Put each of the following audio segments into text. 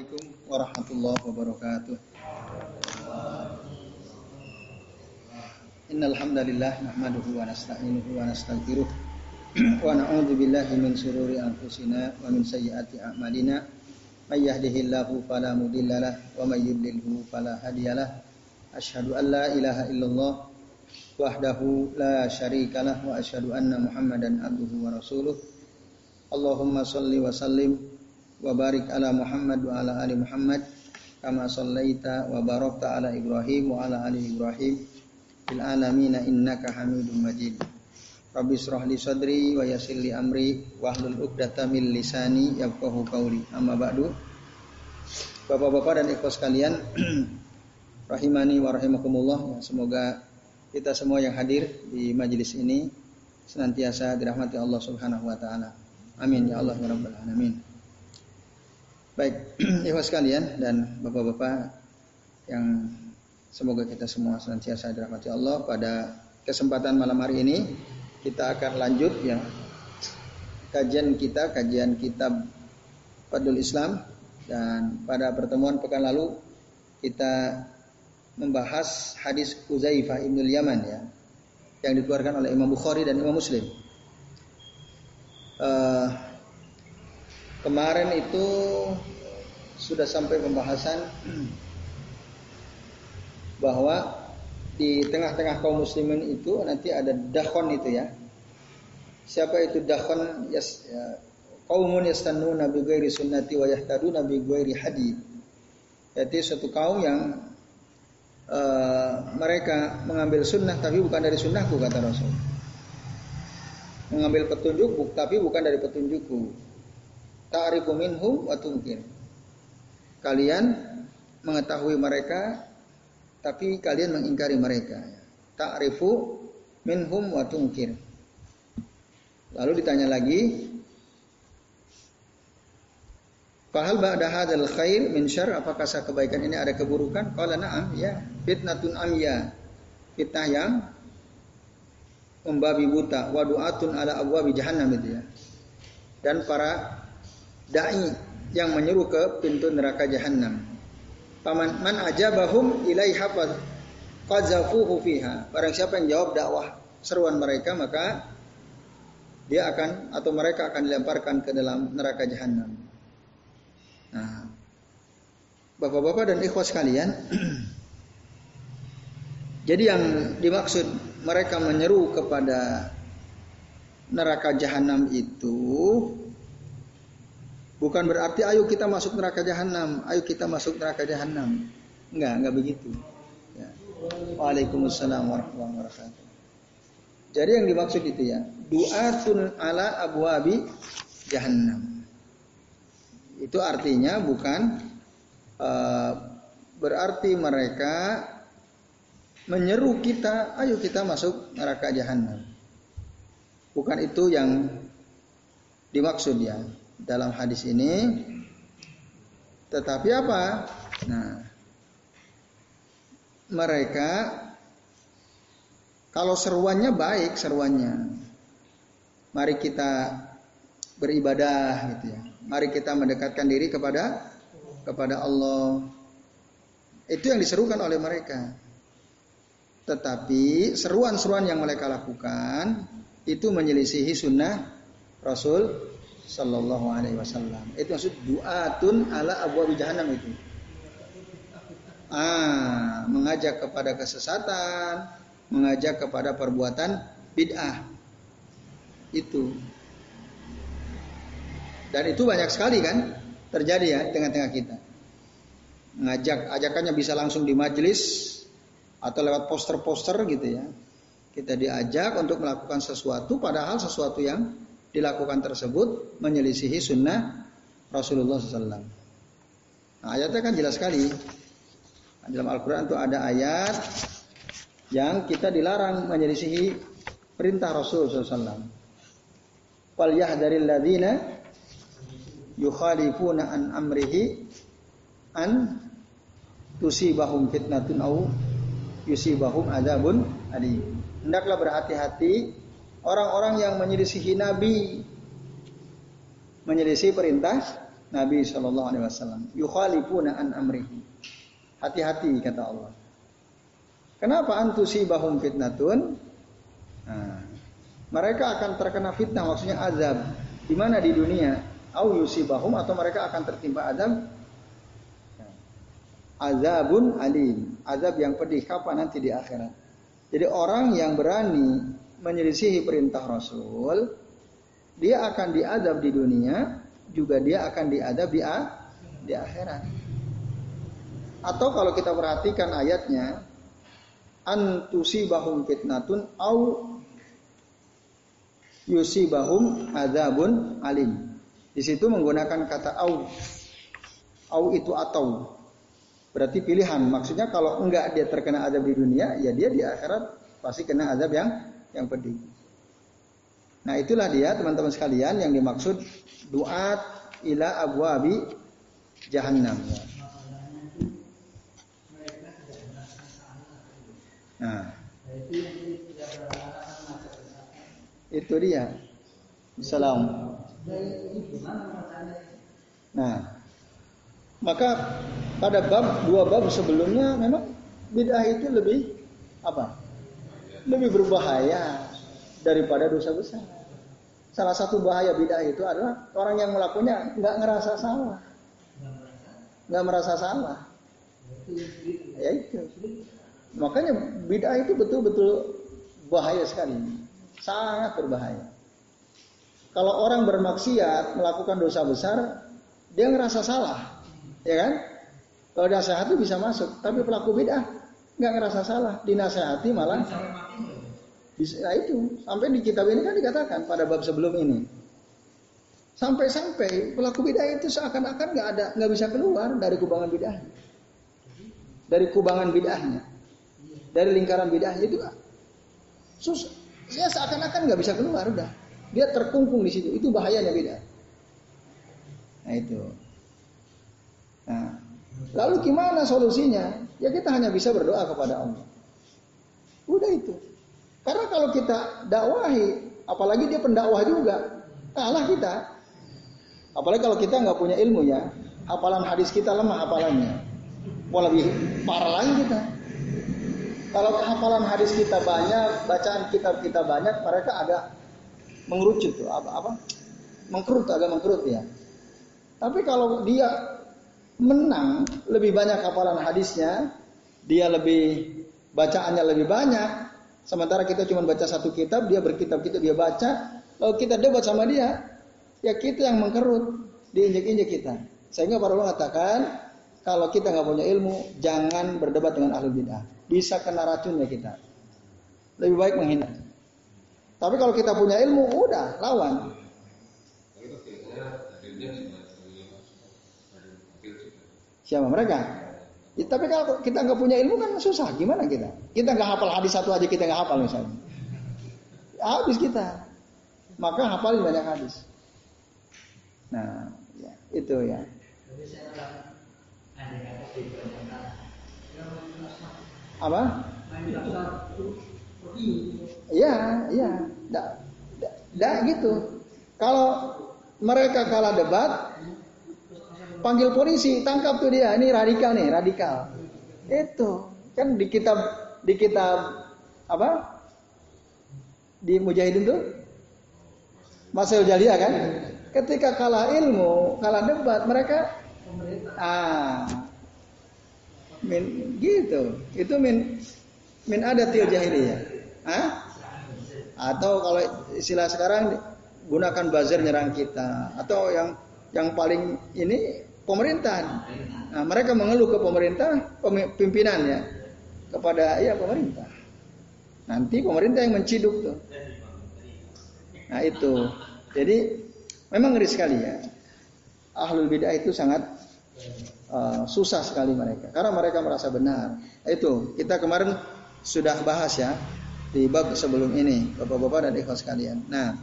Assalamualaikum warahmatullahi wabarakatuh. Innal hamdalillah nahmaduhu wa nasta'inuhu wa nastaghfiruh wa na'udzu billahi min shururi anfusina wa min sayyiati a'malina. May yahdihillahu fala mudhillalah wa may yudlilhu fala hadiyalah. Asyhadu an la ilaha illallah wahdahu la syarikalah wa asyhadu anna Muhammadan abduhu wa rasuluh. Allahumma salli wa sallim wa barik ala Muhammad wa ala ali Muhammad kama sallaita wa barakta ala Ibrahim wa ala ali Ibrahim fil alamin innaka Hamidum Majid. Rabbi israh li sadri wa yassir li amri wa hlul 'uqdatam min lisani yafqahu qawli. Amma ba'du. Bapak-bapak dan ikhwas sekalian, rahimani wa rahimakumullah. Ya, semoga kita semua yang hadir di majelis ini senantiasa dirahmati Allah Subhanahu wa taala. Amin ya Allah ya rabbal alamin. Baik, ikhwas sekalian dan bapak-bapak yang semoga kita semua senantiasa dirahmati Allah pada kesempatan malam hari ini kita akan lanjut ya kajian kita kajian kitab Fadul Islam dan pada pertemuan pekan lalu kita membahas hadis Uzaifah Ibnul Yaman ya yang dikeluarkan oleh Imam Bukhari dan Imam Muslim. Uh, kemarin itu sudah sampai pembahasan bahwa di tengah-tengah kaum muslimin itu nanti ada dakhon itu ya. Siapa itu dakhon? Yas, ya, kaumun yastannuna bi ghairi sunnati wa yahtaduna bi ghairi hadi. Yaitu suatu kaum yang uh, mereka mengambil sunnah tapi bukan dari sunnahku kata Rasul. Mengambil petunjuk tapi bukan dari petunjukku. Ta'rifu minhum wa tunkir. Kalian mengetahui mereka tapi kalian mengingkari mereka. Ta'rifu minhum wa tunkir. Lalu ditanya lagi, Fahal ba'da hadzal khair min syarr apakah sah kebaikan ini ada keburukan? Qala na'am, ya. Fitnatun amya. Fitnah yang membabi buta wa du'atun ala abwabi jahannam itu ya. Dan para dai yang menyeru ke pintu neraka jahanam. Paman man ajabahum ilaiha qazafuhu fiha. Barang siapa yang jawab dakwah seruan mereka maka dia akan atau mereka akan dilemparkan ke dalam neraka jahanam. Nah, Bapak-bapak dan ikhwas sekalian, jadi yang dimaksud mereka menyeru kepada neraka jahanam itu bukan berarti ayo kita masuk neraka jahanam, ayo kita masuk neraka jahanam. Enggak, enggak begitu. Ya. Waalaikumsalam warahmatullahi wabarakatuh. Jadi yang dimaksud itu ya, du'atun ala abwabi jahannam. Itu artinya bukan uh, berarti mereka menyeru kita, ayo kita masuk neraka jahanam. Bukan itu yang dimaksud ya dalam hadis ini. Tetapi apa? Nah, mereka kalau seruannya baik seruannya. Mari kita beribadah gitu ya. Mari kita mendekatkan diri kepada kepada Allah. Itu yang diserukan oleh mereka. Tetapi seruan-seruan yang mereka lakukan itu menyelisihi sunnah Rasul Sallallahu Alaihi Wasallam. Itu maksud duatun ala abu jahannam itu. Ah, mengajak kepada kesesatan, mengajak kepada perbuatan bid'ah. Itu dan itu banyak sekali kan terjadi ya tengah-tengah kita. Ngajak ajakannya bisa langsung di majelis atau lewat poster-poster gitu ya. Kita diajak untuk melakukan sesuatu padahal sesuatu yang dilakukan tersebut menyelisihi sunnah Rasulullah SAW. Nah, ayatnya kan jelas sekali. Dalam Al-Quran itu ada ayat yang kita dilarang menyelisihi perintah Rasulullah SAW. Wal yahdaril ladina yukhalifuna an amrihi an tusibahum fitnatun au yusibahum adabun adi. Hendaklah berhati-hati orang-orang yang menyelisihi Nabi, menyelisihi perintah Nabi Shallallahu Alaihi Wasallam. Yukhalifuna an amrihi. Hati-hati kata Allah. Kenapa antusibahum fitnatun? Nah, mereka akan terkena fitnah maksudnya azab. Di mana di dunia? Au yusibahum atau mereka akan tertimpa azab azabun alim, azab yang pedih kapan nanti di akhirat. Jadi orang yang berani menyelisihi perintah Rasul, dia akan diadab di dunia, juga dia akan diadab di di akhirat. Atau kalau kita perhatikan ayatnya, antusibahum fitnatun au yusibahum azabun alim. Di situ menggunakan kata au. Au itu atau. Berarti pilihan. Maksudnya kalau enggak dia terkena azab di dunia, ya dia di akhirat pasti kena azab yang yang pedih. Nah itulah dia teman-teman sekalian yang dimaksud doa ila abwabi jahannam. Nah, itu dia. Salam. Nah, maka pada bab dua bab sebelumnya memang bid'ah itu lebih apa? Lebih berbahaya daripada dosa besar. Salah satu bahaya bid'ah itu adalah orang yang melakukannya nggak ngerasa salah, nggak merasa salah. Ya itu. Makanya bid'ah itu betul-betul bahaya sekali. Sangat berbahaya. Kalau orang bermaksiat melakukan dosa besar, dia ngerasa salah. Ya kan? Kalau nasihat itu bisa masuk, tapi pelaku bid'ah nggak ngerasa salah, dinasehati malah nah itu sampai di kitab ini kan dikatakan pada bab sebelum ini. Sampai-sampai pelaku bid'ah itu seakan-akan nggak ada nggak bisa keluar dari kubangan bid'ah. Dari kubangan bid'ahnya dari lingkaran bidah itu susah. Ya seakan-akan nggak bisa keluar udah. Dia terkungkung di situ. Itu bahayanya bidah. Nah itu. Nah, lalu gimana solusinya? Ya kita hanya bisa berdoa kepada Allah. Udah itu. Karena kalau kita dakwahi, apalagi dia pendakwah juga, kalah kita. Apalagi kalau kita nggak punya ilmu ya, hafalan hadis kita lemah hafalannya. Wah lebih parah lagi kita. Kalau hafalan hadis kita banyak, bacaan kitab kita banyak, mereka agak mengerucut tuh, apa apa? Mengkerut agak mengkerut ya. Tapi kalau dia menang lebih banyak hafalan hadisnya, dia lebih bacaannya lebih banyak, sementara kita cuma baca satu kitab, dia berkitab-kitab dia baca, lalu kita debat sama dia, ya kita yang mengkerut, diinjek-injek kita. Sehingga para ulama mengatakan, kalau kita nggak punya ilmu, jangan berdebat dengan ahli bidah bisa kena racunnya kita. Lebih baik menghindar. Tapi kalau kita punya ilmu, udah lawan. Siapa mereka? Ya, tapi kalau kita nggak punya ilmu kan susah. Gimana kita? Kita nggak hafal hadis satu aja kita nggak hafal misalnya. Habis kita. Maka hafalin banyak hadis. Nah, ya, itu ya. Apa? Iya, iya. Tidak gitu. Kalau mereka kalah debat, panggil polisi, tangkap tuh dia. Ini radikal nih, radikal. Itu kan di kitab di kitab apa? Di Mujahidin tuh Masih Jaliyah kan? Ketika kalah ilmu, kalah debat, mereka ah min gitu. Itu min min ada til jahiliyah. Hah? Atau kalau istilah sekarang gunakan buzzer nyerang kita atau yang yang paling ini pemerintah. Nah, mereka mengeluh ke pemerintah, pimpinan ya kepada ya pemerintah. Nanti pemerintah yang menciduk tuh. Nah itu. Jadi memang ngeri sekali ya. Ahlul bidah itu sangat uh, susah sekali mereka karena mereka merasa benar. Itu kita kemarin sudah bahas ya di bab sebelum ini Bapak-bapak dan ikhlas sekalian. Nah,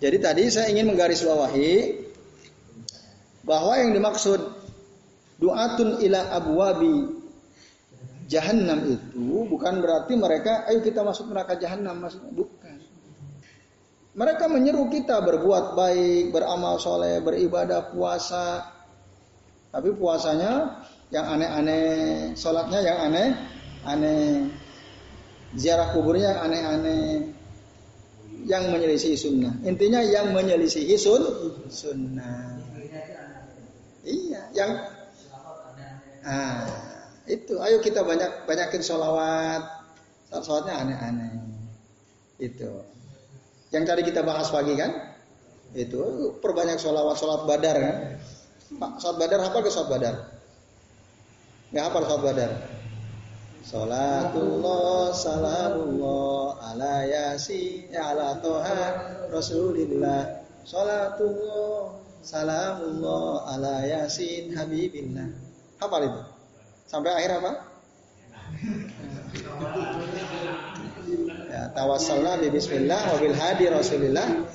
jadi tadi saya ingin menggarisbawahi bahwa yang dimaksud duatun ila abwabi jahannam itu bukan berarti mereka ayo kita masuk neraka jahannam masuk bukan. Mereka menyeru kita berbuat baik, beramal soleh, beribadah, puasa. Tapi puasanya yang aneh-aneh, sholatnya yang aneh-aneh, ziarah kuburnya yang aneh-aneh, yang menyelisih sunnah. Intinya yang menyelisih sun, sunnah. Yang ah itu. Ayo kita banyak banyakin sholawat. Sholawatnya aneh-aneh. Itu. Yang tadi kita bahas pagi kan? Itu perbanyak sholawat sholat badar kan? Sholat badar apa ke sholat badar? Nggak apa sholat badar? Salatullah salamullah ala yasin ala toha rasulillah Salatullah salamullah ala yasin habibillah Apa itu? Sampai akhir apa? Ya, tawassalna bi bismillah wa bil hadi rasulillah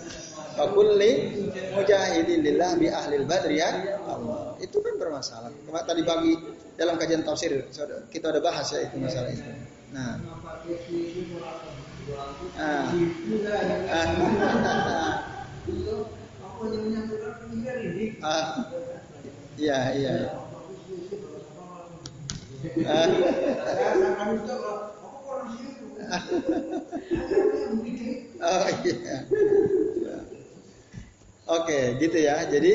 wa kulli mujahidin lillah bi ahlil badri ya Allah. Itu kan bermasalah. Cuma tadi pagi dalam kajian tafsir kita ada bahas ya itu masalah itu. Nah. Ah. ah. Iya, iya. Ah. oh iya. Oke, gitu ya. Jadi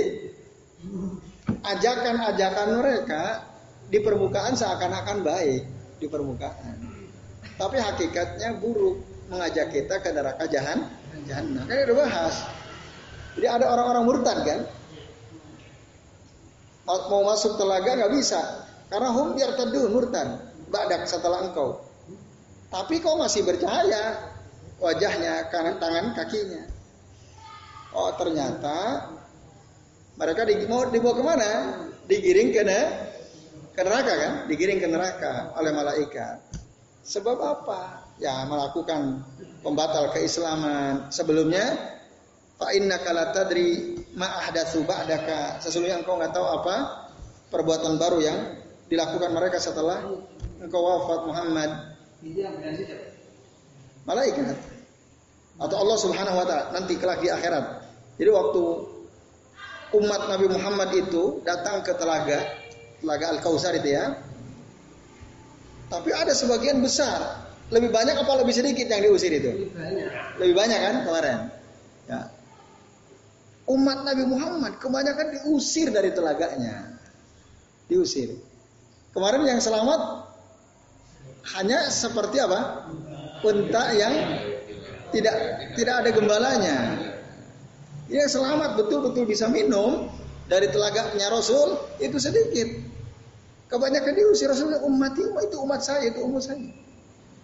ajakan-ajakan mereka di permukaan seakan-akan baik di permukaan. Tapi hakikatnya buruk mengajak kita ke neraka jahan jahanam. Kan udah bahas. Jadi ada orang-orang murtad kan? Mau masuk telaga nggak bisa karena hum biar teduh murtad. Badak setelah engkau. Tapi kau masih bercahaya wajahnya, kanan tangan, kakinya. Oh ternyata mereka di, mau dibawa ke mana? Digiring ke, ke neraka kan? Digiring ke neraka oleh malaikat. Sebab apa? Ya melakukan pembatal keislaman. Sebelumnya fa inna kala tadri ma ahdatsu ba'daka. Sesungguhnya engkau nggak tahu apa perbuatan baru yang dilakukan mereka setelah engkau wafat Muhammad Malaikat. Atau Allah Subhanahu wa taala nanti kelak di akhirat. Jadi waktu umat Nabi Muhammad itu datang ke telaga, telaga Al-Kautsar itu ya. Tapi ada sebagian besar, lebih banyak apa lebih sedikit yang diusir itu? Lebih banyak. Lebih banyak kan kemarin? Umat Nabi Muhammad kebanyakan diusir dari telaganya. Diusir. Kemarin yang selamat hanya seperti apa? Unta yang tidak tidak ada gembalanya. Yang selamat betul-betul bisa minum dari telaganya Rasul itu sedikit. Kebanyakan diusir Rasul umat itu umat saya itu umat saya.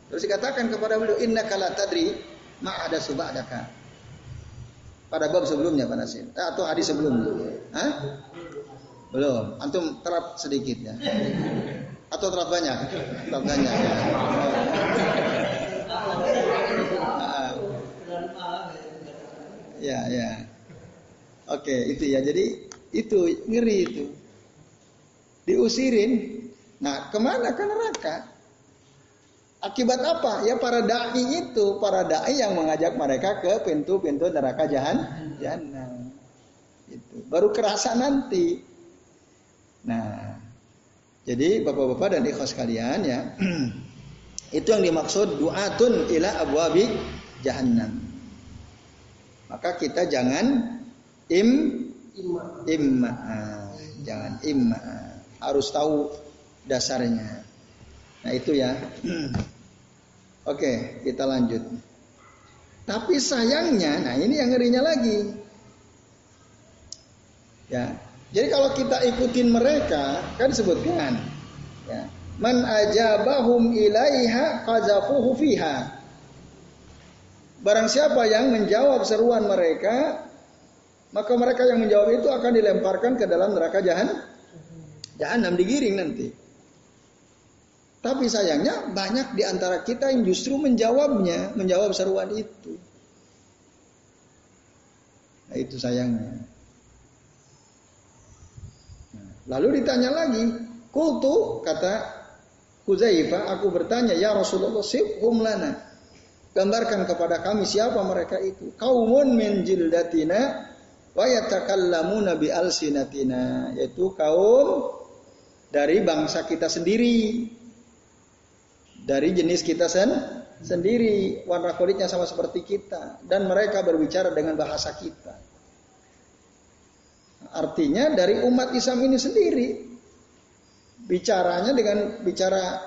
Terus dikatakan kepada beliau inna kala tadri ma ada subadaka. Pada bab sebelumnya Pak Nasir atau hadis sebelumnya. Hah? Belum. Antum terap sedikit ya. Atau terlalu banyak? Terlalu banyak. Ya, ya. Oke, itu ya. Jadi itu ngeri itu. Diusirin. Nah, ke mana ke neraka? Akibat apa? Ya para dai itu, para dai yang mengajak mereka ke pintu-pintu neraka jahan. Itu baru kerasa nanti. Nah, jadi bapak-bapak dan ikhwas kalian ya, itu yang dimaksud duatun ila abwabi jahannam. Maka kita jangan im imma, jangan imma, harus tahu dasarnya. Nah itu ya. Oke, kita lanjut. Tapi sayangnya, nah ini yang ngerinya lagi. Ya, jadi kalau kita ikutin mereka, kan disebutkan, ya, man ajabahum ilaiha qazafuhu fiha. Barang siapa yang menjawab seruan mereka, maka mereka yang menjawab itu akan dilemparkan ke dalam neraka jahan, jahanam digiring nanti. Tapi sayangnya banyak di antara kita yang justru menjawabnya, menjawab seruan itu. Nah, itu sayangnya. Lalu ditanya lagi, kultu kata Huzaifah, aku bertanya, ya Rasulullah, sifhum lana. gambarkan kepada kami siapa mereka itu. Kaumun min jildatina wa yatakallamuna bi alsinatina, yaitu kaum dari bangsa kita sendiri. Dari jenis kita sen sendiri, warna kulitnya sama seperti kita dan mereka berbicara dengan bahasa kita. Artinya dari umat Islam ini sendiri bicaranya dengan bicara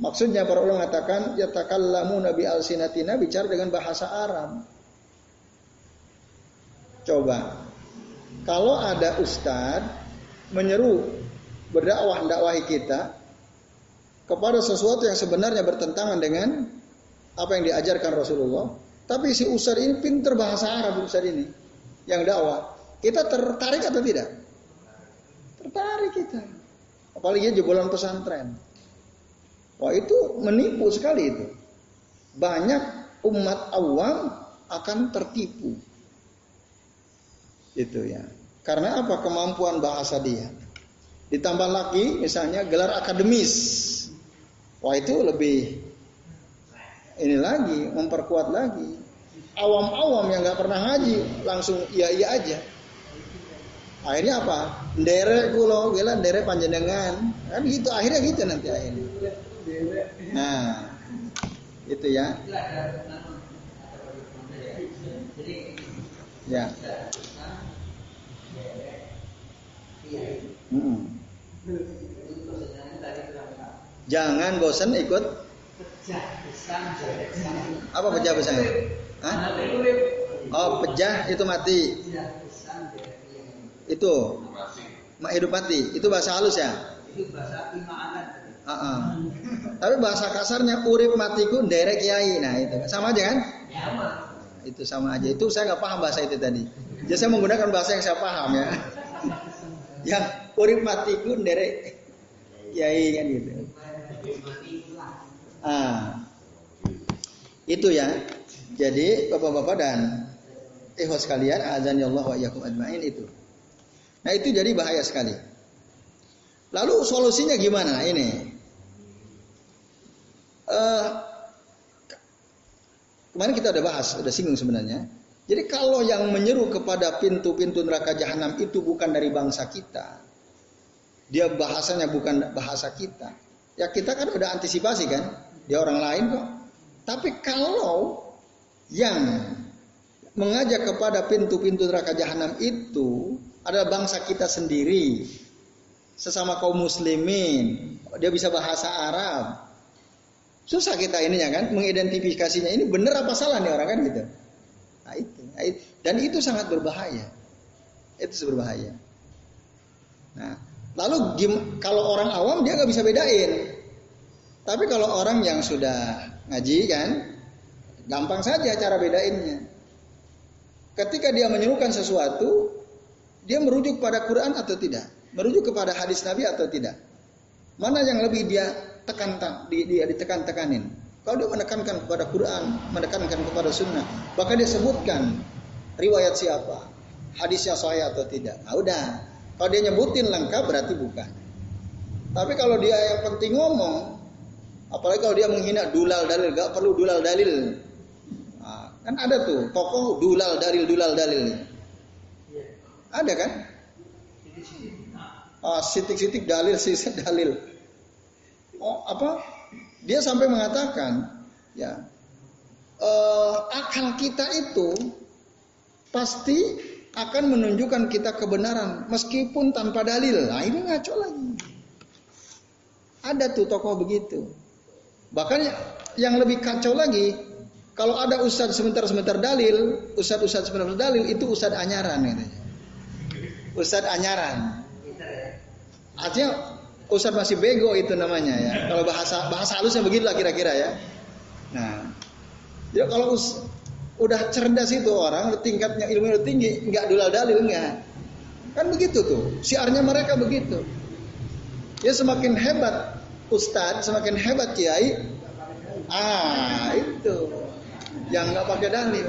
maksudnya para ulama mengatakan yatakallamu nabi al-sinatina bicara dengan bahasa Arab. Coba kalau ada ustadz menyeru berdakwah dakwahi kita kepada sesuatu yang sebenarnya bertentangan dengan apa yang diajarkan Rasulullah, tapi si ustadz ini pinter bahasa Arab ustadz ini yang dakwah. Kita tertarik atau tidak? Tertarik kita. Apalagi jebolan pesantren. Wah itu menipu sekali itu. Banyak umat awam akan tertipu. Itu ya. Karena apa? Kemampuan bahasa dia. Ditambah lagi misalnya gelar akademis. Wah itu lebih ini lagi memperkuat lagi. Awam-awam yang nggak pernah ngaji langsung iya iya aja. Akhirnya apa? Dere kulo gila dere panjenengan. Kan gitu akhirnya gitu nanti akhirnya. Nah, itu ya. Ya. Hmm. Jangan bosan ikut apa pejah besar? Hah? Oh, pejah itu mati. Itu hidup mati. Itu bahasa halus ya? Itu bahasa imaanan. Uh -uh. Tapi bahasa kasarnya urip matiku derek kiai. Nah itu sama aja kan? Ya, itu sama aja. Itu saya nggak paham bahasa itu tadi. Jadi saya menggunakan bahasa yang saya paham ya. yang urip matiku derek kiai kan gitu. Ah, itu ya. Jadi bapak-bapak dan ikhwas sekalian, azan ya Allah wa yakum ajmain itu. Nah itu jadi bahaya sekali. Lalu solusinya gimana ini? Uh, kemarin kita udah bahas, udah singgung sebenarnya. Jadi kalau yang menyeru kepada pintu-pintu neraka jahanam itu bukan dari bangsa kita, dia bahasanya bukan bahasa kita. Ya kita kan udah antisipasi kan, dia orang lain kok. Tapi kalau yang mengajak kepada pintu-pintu neraka jahanam itu adalah bangsa kita sendiri. Sesama kaum muslimin. Dia bisa bahasa Arab. Susah kita ininya kan mengidentifikasinya ini benar apa salah nih orang kan gitu. Nah itu, nah, itu. dan itu sangat berbahaya. Itu berbahaya. Nah, lalu kalau orang awam dia nggak bisa bedain. Tapi kalau orang yang sudah ngaji kan, gampang saja cara bedainnya. Ketika dia menyerukan sesuatu, dia merujuk pada Quran atau tidak? Merujuk kepada hadis Nabi atau tidak? Mana yang lebih dia tekan dia ditekan-tekanin? Kalau dia menekankan kepada Quran, menekankan kepada Sunnah, bahkan dia sebutkan riwayat siapa, hadisnya sahih atau tidak. Nah, udah. Kalau dia nyebutin lengkap berarti bukan. Tapi kalau dia yang penting ngomong, apalagi kalau dia menghina dulal dalil, gak perlu dulal dalil. Nah, kan ada tuh tokoh dulal dalil dulal dalil. Ada kan? Ah, sitik-sitik dalil, sisi dalil. Oh, apa? Dia sampai mengatakan, ya, uh, akal kita itu pasti akan menunjukkan kita kebenaran meskipun tanpa dalil. Nah, ini ngaco lagi. Ada tuh tokoh begitu. Bahkan yang lebih kacau lagi, kalau ada ustadz sebentar-sebentar dalil, ustadz-ustadz sebentar dalil itu ustadz anyaran katanya. Ustadz Anyaran. Artinya Ustadz masih bego itu namanya ya. Kalau bahasa bahasa halusnya begitulah kira-kira ya. Nah, ya kalau us, udah cerdas itu orang, tingkatnya ilmu udah tinggi, nggak dulal dalil enggak. Kan begitu tuh. Siarnya mereka begitu. Ya semakin hebat ustadz, semakin hebat kiai. Ah, itu. Yang nggak pakai dalil.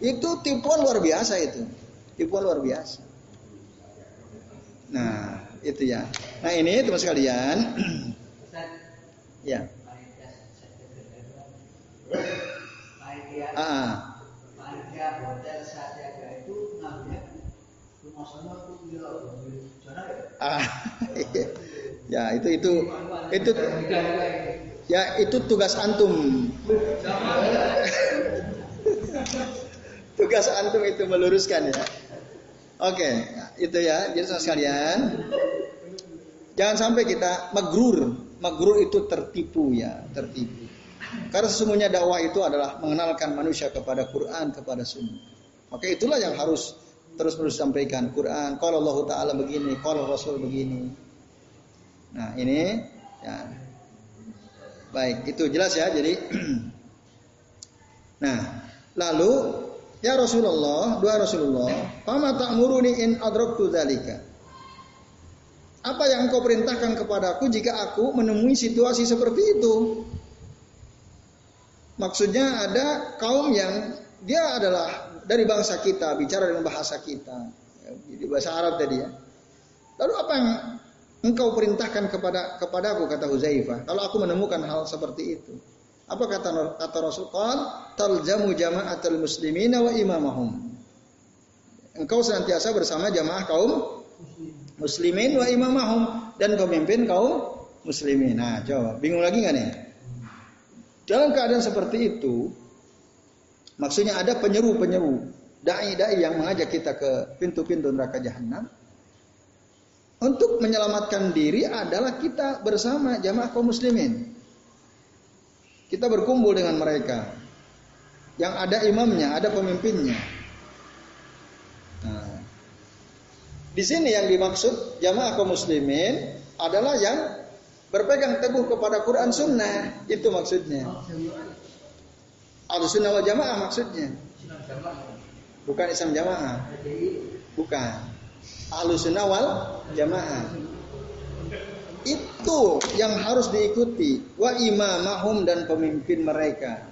Itu tipuan luar biasa itu. Tipuan luar biasa. Nah, itu ya. Nah, ini teman sekalian. ya. panitia. Ah. Panitia ya itu itu itu ya itu tugas antum. tugas antum itu meluruskan ya. Oke, itu ya. Jadi sekalian, jangan sampai kita magrur. Magrur itu tertipu ya, tertipu. Karena sesungguhnya dakwah itu adalah mengenalkan manusia kepada Quran, kepada Sunnah. Maka itulah yang harus terus terus sampaikan Quran. Kalau Allah Taala begini, kalau Rasul begini. Nah ini, ya. baik itu jelas ya. Jadi, nah lalu ya Rasulullah, dua Rasulullah, fama ta'muruni in adraktu dzalika. Apa yang engkau perintahkan kepadaku jika aku menemui situasi seperti itu? Maksudnya ada kaum yang dia adalah dari bangsa kita, bicara dengan bahasa kita. Ya, jadi bahasa Arab tadi ya. Lalu apa yang engkau perintahkan kepada kepadaku kata Huzaifah kalau aku menemukan hal seperti itu? Apa kata kata Rasul? Qal taljamu jama'atul muslimina wa imamahum. Engkau senantiasa bersama jamaah kaum muslimin wa imamahum dan pemimpin kaum muslimin. Nah, coba bingung lagi nggak nih? Dalam keadaan seperti itu, maksudnya ada penyeru-penyeru, dai-dai yang mengajak kita ke pintu-pintu neraka jahanam. Untuk menyelamatkan diri adalah kita bersama jamaah kaum muslimin. Kita berkumpul dengan mereka. Yang ada imamnya, ada pemimpinnya. Nah, di sini yang dimaksud jamaah kaum muslimin adalah yang berpegang teguh kepada Quran Sunnah. Itu maksudnya. Al Sunnah wal Jamaah maksudnya. Bukan Islam Jamaah. Bukan. Al Sunnah wal Jamaah. Itu yang harus diikuti. Wa imamahum dan pemimpin mereka.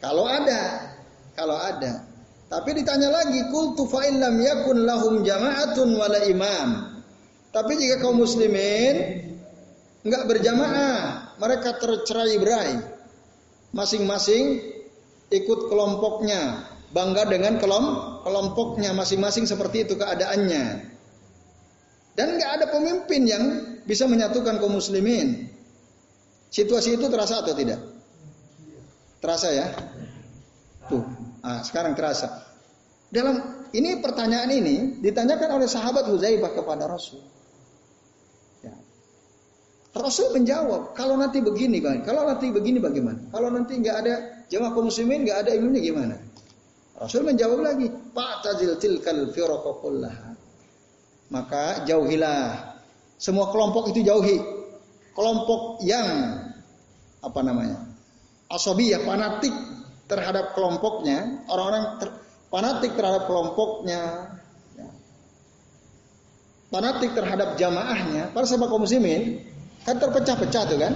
Kalau ada kalau ada. Tapi ditanya lagi kultu fa lam yakun lahum jama'atun wala imam. Tapi jika kaum muslimin enggak berjamaah mereka tercerai-berai masing-masing ikut kelompoknya bangga dengan kelompoknya masing-masing seperti itu keadaannya dan nggak ada pemimpin yang bisa menyatukan kaum muslimin. Situasi itu terasa atau tidak? Terasa ya? Tuh, ah, sekarang terasa. Dalam ini pertanyaan ini ditanyakan oleh sahabat Huzaifah kepada Rasul. Ya. Rasul menjawab, kalau nanti begini, kalau nanti begini bagaimana? Kalau nanti nggak ada jemaah kaum muslimin, nggak ada ilmunya gimana? Rasul menjawab lagi, Pak Tazil tilkal firaqakullah maka jauhilah. Semua kelompok itu jauhi. Kelompok yang apa namanya asobiyah fanatik terhadap kelompoknya orang-orang ter, fanatik terhadap kelompoknya ya. fanatik terhadap jamaahnya para sahabat kaum muslimin kan terpecah-pecah tuh kan?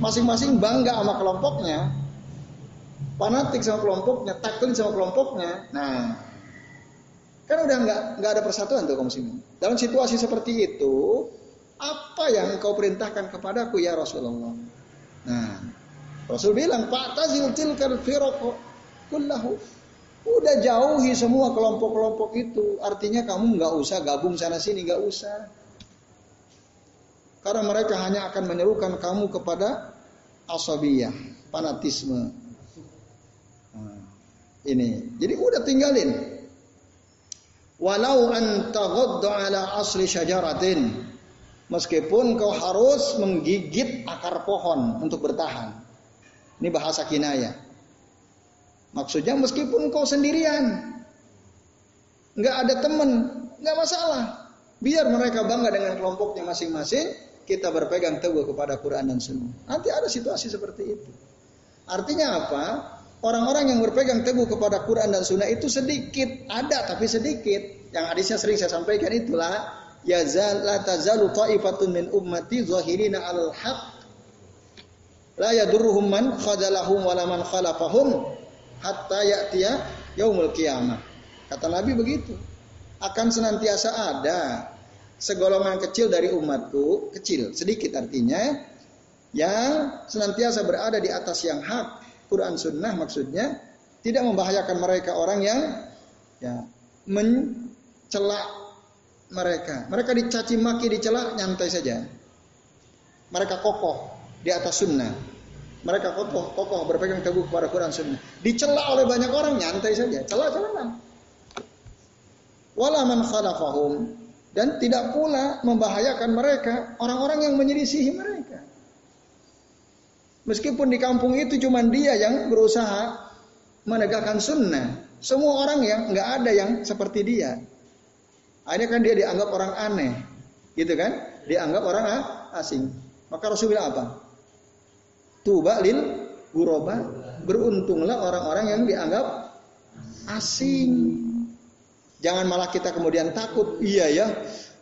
Masing-masing bangga sama kelompoknya fanatik sama kelompoknya taklid sama kelompoknya nah Kan udah nggak nggak ada persatuan tuh kaum muslimin. Dalam situasi seperti itu, apa yang engkau perintahkan kepadaku ya Rasulullah? Nah, Rasul bilang, Pak Tazil tilkal firoko kullahu. Udah jauhi semua kelompok-kelompok itu. Artinya kamu nggak usah gabung sana sini, nggak usah. Karena mereka hanya akan menyerukan kamu kepada asabiyah, fanatisme. Ini. Jadi udah tinggalin. Walau an ala asli syajaratin. Meskipun kau harus menggigit akar pohon untuk bertahan. Ini bahasa kinaya. Maksudnya meskipun kau sendirian nggak ada teman nggak masalah. Biar mereka bangga dengan kelompoknya masing-masing kita berpegang teguh kepada Quran dan Sunnah. Nanti ada situasi seperti itu. Artinya apa orang-orang yang berpegang teguh kepada Quran dan Sunnah itu sedikit, ada tapi sedikit. Yang hadisnya sering saya sampaikan itulah ya la tazalu ta'ifatun min ummati zahirina al haq la yadurruhum man khadalahum wa man khalafahum hatta ya'tiya yaumul qiyamah. Kata Nabi begitu. Akan senantiasa ada segolongan kecil dari umatku, kecil, sedikit artinya yang senantiasa berada di atas yang hak Quran Sunnah maksudnya tidak membahayakan mereka orang yang ya mencela mereka. Mereka dicaci maki, dicela nyantai saja. Mereka kokoh di atas sunnah. Mereka kokoh, kokoh berpegang teguh kepada Quran Sunnah. Dicela oleh banyak orang nyantai saja, cela-cela. Wala man khalafahum dan tidak pula membahayakan mereka orang-orang yang menyelisihi mereka. Meskipun di kampung itu cuma dia yang berusaha menegakkan sunnah, semua orang yang nggak ada yang seperti dia. Akhirnya kan dia dianggap orang aneh, gitu kan? Dianggap orang asing. Maka Rasul bilang apa? Tuba lil guroba. Beruntunglah orang-orang yang dianggap asing. Jangan malah kita kemudian takut. Iya ya.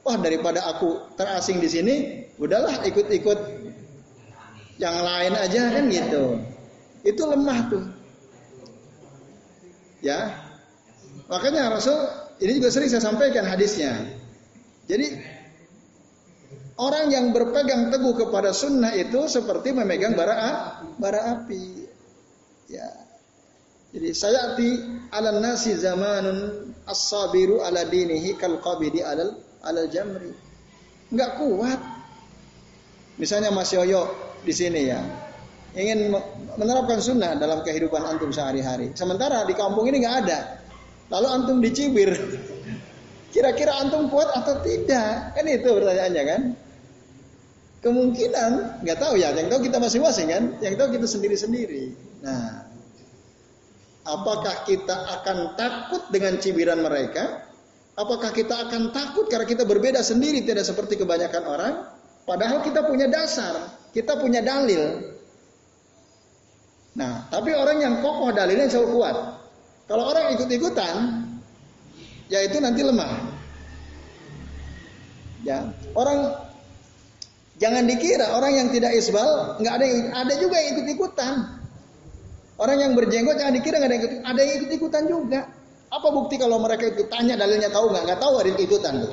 Wah daripada aku terasing di sini, udahlah ikut-ikut yang lain aja kan gitu. Itu lemah tuh. Ya. Makanya Rasul ini juga sering saya sampaikan hadisnya. Jadi orang yang berpegang teguh kepada sunnah itu seperti memegang bara bara api. Ya. Jadi saya di ala nasi zamanun as-sabiru ala dinihi kal qabidi alal alal jamri. Enggak kuat. Misalnya Mas Yoyo di sini ya, ingin menerapkan sunnah dalam kehidupan antum sehari-hari. Sementara di kampung ini nggak ada. Lalu antum dicibir. Kira-kira antum kuat atau tidak? Kan itu pertanyaannya kan? Kemungkinan nggak tahu ya. Yang tahu kita masing-masing kan. Yang tahu kita sendiri-sendiri. Nah, apakah kita akan takut dengan cibiran mereka? Apakah kita akan takut karena kita berbeda sendiri tidak seperti kebanyakan orang? Padahal kita punya dasar, kita punya dalil. Nah, tapi orang yang kokoh dalilnya selalu kuat. Kalau orang ikut-ikutan, ya itu nanti lemah. Ya, orang jangan dikira orang yang tidak isbal nggak ada ada juga yang ikut-ikutan. Orang yang berjenggot jangan dikira nggak ada yang ikut, ada yang ikut-ikutan juga. Apa bukti kalau mereka itu tanya dalilnya tahu nggak? Nggak tahu ada yang ikutan tuh.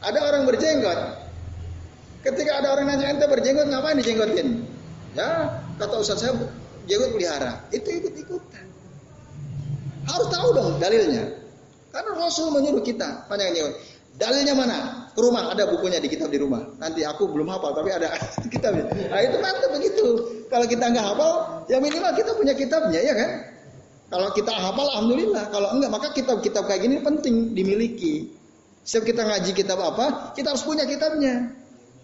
Ada orang berjenggot. Ketika ada orang nanya ente berjenggot ngapain dijenggotin? Ya kata Ustaz saya jenggot pelihara. Itu ikut-ikutan. Harus tahu dong dalilnya. Karena Rasul menyuruh kita panjang jenggot. Dalilnya mana? Ke rumah ada bukunya di kitab di rumah. Nanti aku belum hafal tapi ada kitabnya. Nah itu mantap begitu. Kalau kita nggak hafal, ya minimal kita punya kitabnya ya kan? Kalau kita hafal, alhamdulillah. Kalau enggak, maka kitab-kitab kayak gini penting dimiliki. Setiap kita ngaji kitab apa, kita harus punya kitabnya.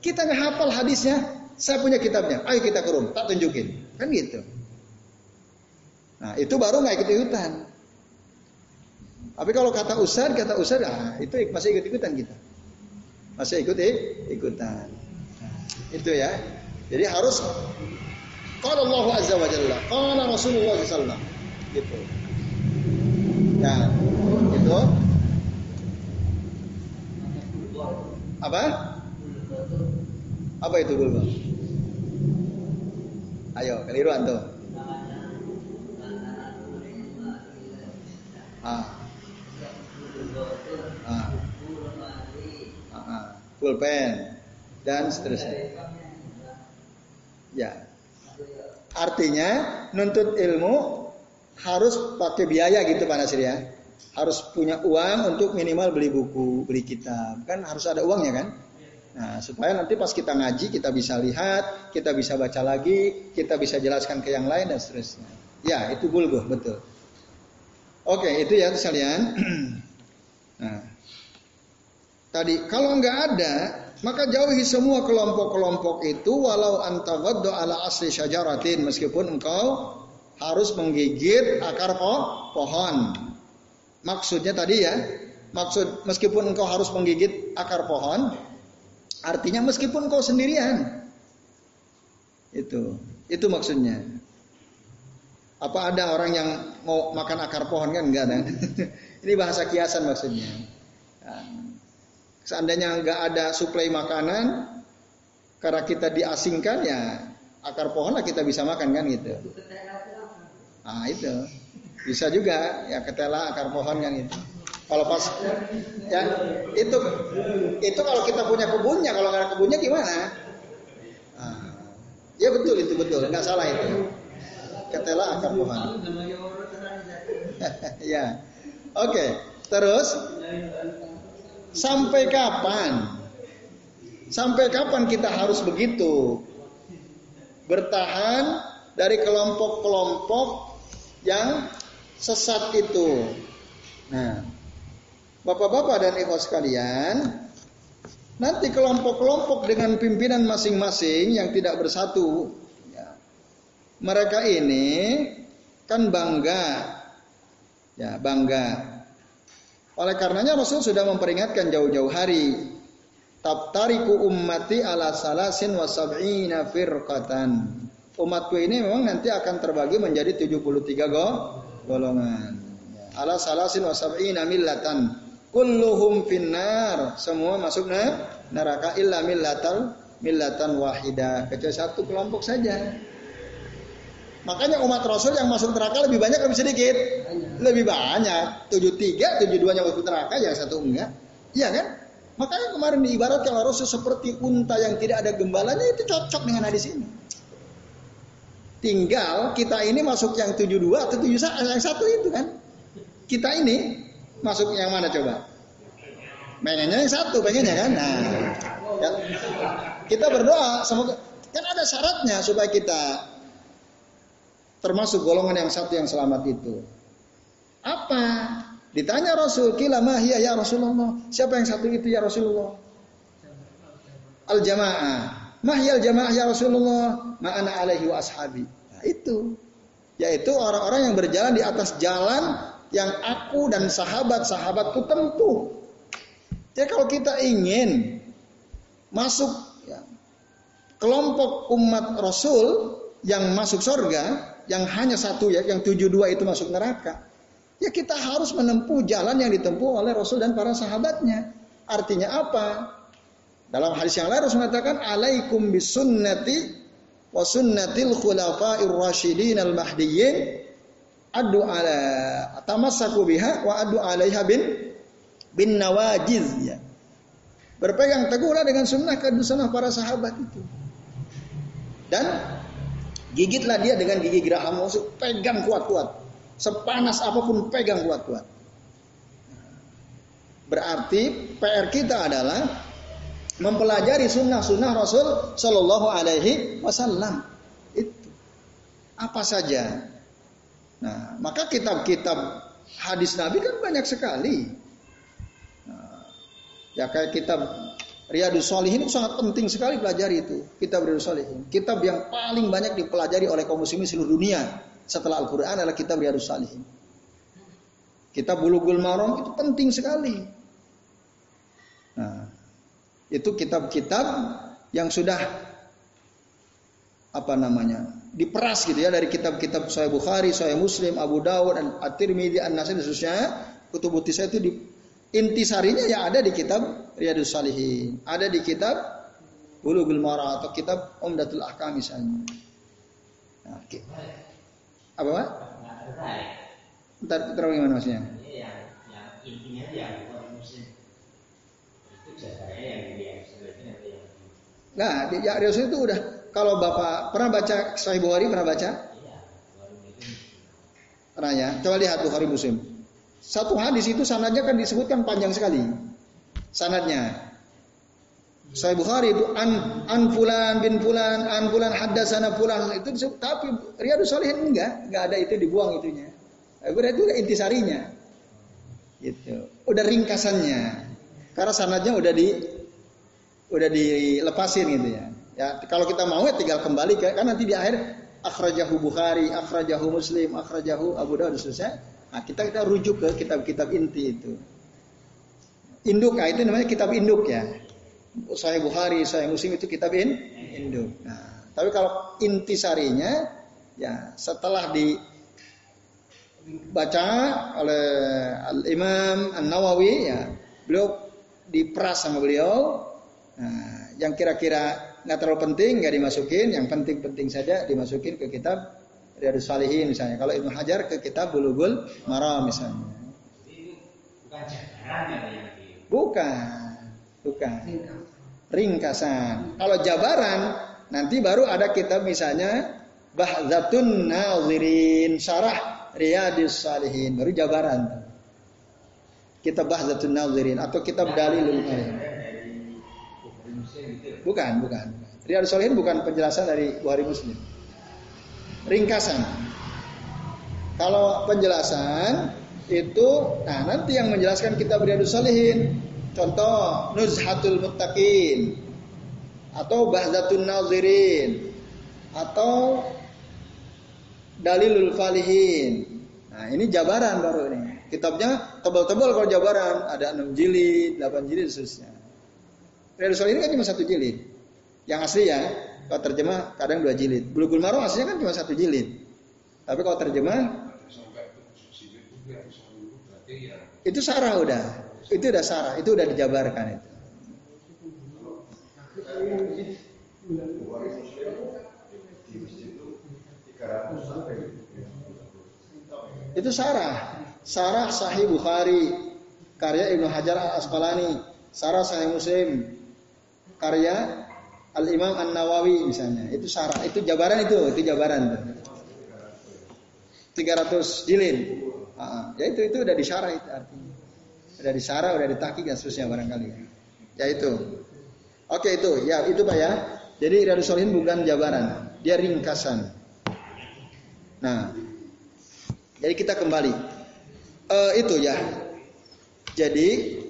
Kita nggak hafal hadisnya, saya punya kitabnya. Ayo kita ke rumah, tak tunjukin. Kan gitu. Nah itu baru nggak ikut ikutan. Tapi kalau kata Ustad, kata Ustad, ah, itu masih ikut ikutan kita. Masih ikut ikutan. Nah, itu ya. Jadi harus kalau Allah Azza wa Jalla, kalau Rasulullah SAW gitu. Nah, itu apa? Apa itu bulba? Ayo, keliru antum. Ah. Ah. Ah, ah. Pulpen dan seterusnya. Ya. Artinya nuntut ilmu harus pakai biaya gitu Pak Nasir ya. Harus punya uang untuk minimal beli buku, beli kitab. Kan harus ada uangnya kan? Nah, supaya nanti pas kita ngaji kita bisa lihat, kita bisa baca lagi, kita bisa jelaskan ke yang lain dan seterusnya. Ya, itu bulgoh, betul. Oke, itu ya sekalian. nah, tadi kalau nggak ada, maka jauhi semua kelompok-kelompok itu walau antawaddo ala asli syajaratin meskipun engkau harus menggigit akar po pohon. Maksudnya tadi ya, maksud meskipun engkau harus menggigit akar pohon, artinya meskipun engkau sendirian. Itu, itu maksudnya. Apa ada orang yang mau makan akar pohon kan enggak ada. Ini bahasa kiasan maksudnya. Nah, seandainya enggak ada suplai makanan karena kita diasingkan ya akar pohon lah kita bisa makan kan gitu. Nah itu bisa juga ya ketela akar pohon yang itu. Kalau pas ya itu itu kalau kita punya kebunnya, kalau nggak ada kebunnya gimana? Nah, Ya betul itu betul, nggak salah itu. Ketela akar pohon. ya. Oke, terus sampai kapan? Sampai kapan kita harus begitu? Bertahan dari kelompok-kelompok yang sesat itu. Nah, Bapak-bapak dan ibu sekalian, nanti kelompok-kelompok dengan pimpinan masing-masing yang tidak bersatu, ya, mereka ini kan bangga, ya bangga. Oleh karenanya Rasul sudah memperingatkan jauh-jauh hari, tabtariku ummati ala salasin wa sab'ina firqatan. Umatku ini memang nanti akan terbagi menjadi 73 go golongan. Ya, ala salasin wa sab'ina millatan. Kulluhum finnar. Semua masuk neraka illa millatal millatan wahida. Kecuali satu kelompok saja. Makanya umat rasul yang masuk neraka lebih banyak lebih sedikit? Lebih banyak. Tujuh tiga tujuh duanya masuk neraka yang satu enggak. Iya kan? Makanya kemarin diibaratkan rasul seperti unta yang tidak ada gembalanya itu cocok dengan hadis ini tinggal kita ini masuk yang tujuh dua atau tujuh yang satu itu kan kita ini Masuk yang mana coba? Pengennya yang satu, pengennya kan? Nah, ya. kita berdoa semoga kan ada syaratnya supaya kita termasuk golongan yang satu yang selamat itu. Apa? Ditanya Rasul, kila mahia ya Rasulullah. Siapa yang satu itu ya Rasulullah? Al jamaah. Mahya al jamaah ya Rasulullah. Ma'ana alaihi wa ashabi. Nah, itu. Yaitu orang-orang yang berjalan di atas jalan yang aku dan sahabat-sahabatku tempuh. Jadi kalau kita ingin masuk ya, kelompok umat Rasul yang masuk surga, yang hanya satu ya, yang tujuh dua itu masuk neraka, ya kita harus menempuh jalan yang ditempuh oleh Rasul dan para sahabatnya. Artinya apa? Dalam hadis yang lain Rasul mengatakan, "Alaikum bisunnati wa sunnatil khulafa'ir rasyidin al-mahdiyyin adu ala tamassaku biha wa adu alaiha bin bin nawajiz ya. Berpegang teguhlah dengan sunnah sunnah para sahabat itu. Dan gigitlah dia dengan gigi geraham pegang kuat-kuat. Sepanas apa pun pegang kuat-kuat. Berarti PR kita adalah mempelajari sunnah-sunnah Rasul Shallallahu Alaihi Wasallam. Itu apa saja Nah, maka kitab-kitab hadis Nabi kan banyak sekali. Nah, ya kayak kitab Riyadus Salihin itu sangat penting sekali pelajari itu. Kitab Riyadus Salihin. Kitab yang paling banyak dipelajari oleh kaum muslimin seluruh dunia setelah Al-Quran adalah kitab Riyadus Salihin. Kitab Bulughul Maram itu penting sekali. Itu kitab-kitab yang sudah apa namanya diperas gitu ya dari kitab-kitab Sahih Bukhari, Sahih Muslim, Abu Dawud, dan At-Tirmidzi, An-Nasai dan seterusnya. Kutub saya itu di intisarinya ya ada di kitab Riyadus Salihin, ada di kitab Bulughul Mara atau kitab Umdatul Ahkam misalnya. Nah, okay. Apa Pak? Ntar terus gimana maksudnya? Nah, di ya, Rasul itu udah kalau Bapak pernah baca Sahih Bukhari pernah baca? Pernah ya? Coba lihat Bukhari Muslim. Satu hadis itu sanadnya kan disebutkan panjang sekali. Sanadnya. Sahih Bukhari itu an an fulan bin fulan an fulan haddatsana fulan itu disebut, tapi Riyadus Shalihin enggak, enggak ada itu dibuang itunya. Berarti itu intisarinya. Gitu. Udah ringkasannya. Karena sanadnya udah di udah dilepasin gitu ya. Ya, kalau kita mau ya tinggal kembali ke kan nanti di akhir akhrajahu Bukhari, akhrajahu Muslim, akhrajahu Abu Dawud selesai. Nah, kita kita rujuk ke kitab-kitab inti itu. Induk, nah itu namanya kitab induk ya. Saya Bukhari, saya Muslim itu kitab in, induk. Nah, tapi kalau intisarinya ya setelah di baca oleh Al Imam An Nawawi ya, beliau diperas sama beliau. Nah, yang kira-kira nggak terlalu penting nggak dimasukin, yang penting-penting saja dimasukin ke kitab Riyadus Salihin misalnya. Kalau Ibnu Hajar ke kitab Bulughul Maram misalnya. Bukan, bukan. Ringkasan. Kalau jabaran Nanti baru ada kitab misalnya Bahzatun Nazirin Syarah Riyadis Salihin baru jabaran. Kitab Bahzatun Nazirin atau kitab Dalilul Qarim. Bukan, bukan. Riyadus Salihin bukan penjelasan dari Bukhari Muslim. Ringkasan. Kalau penjelasan itu nah nanti yang menjelaskan kitab Riyadus Salihin contoh Nuzhatul Muttaqin atau Bahzatun Nazirin atau Dalilul Falihin. Nah, ini jabaran baru ini. Kitabnya tebal-tebal kalau jabaran, ada 6 jilid, 8 jilid seterusnya. Riyadus Salihin kan cuma satu jilid. Yang asli ya, kalau terjemah kadang dua jilid. Bulughul Maram aslinya kan cuma satu jilid. Tapi kalau terjemah itu sarah udah. Itu udah sarah, itu udah dijabarkan itu. Itu sarah. Sarah Sahih Bukhari karya Ibnu Hajar Al Asqalani, sarah Sahih Muslim karya Al Imam An Nawawi misalnya. Itu sarah, itu jabaran itu, itu jabaran tuh. 300 jilid. Uh, ya itu itu udah disyarah itu artinya. Udah disyarah, udah ditahqiq dan seterusnya barangkali. Ya itu. Oke itu, ya itu Pak ya. Jadi Riyadus Shalihin bukan jabaran, dia ringkasan. Nah, jadi kita kembali. Uh, itu ya. Jadi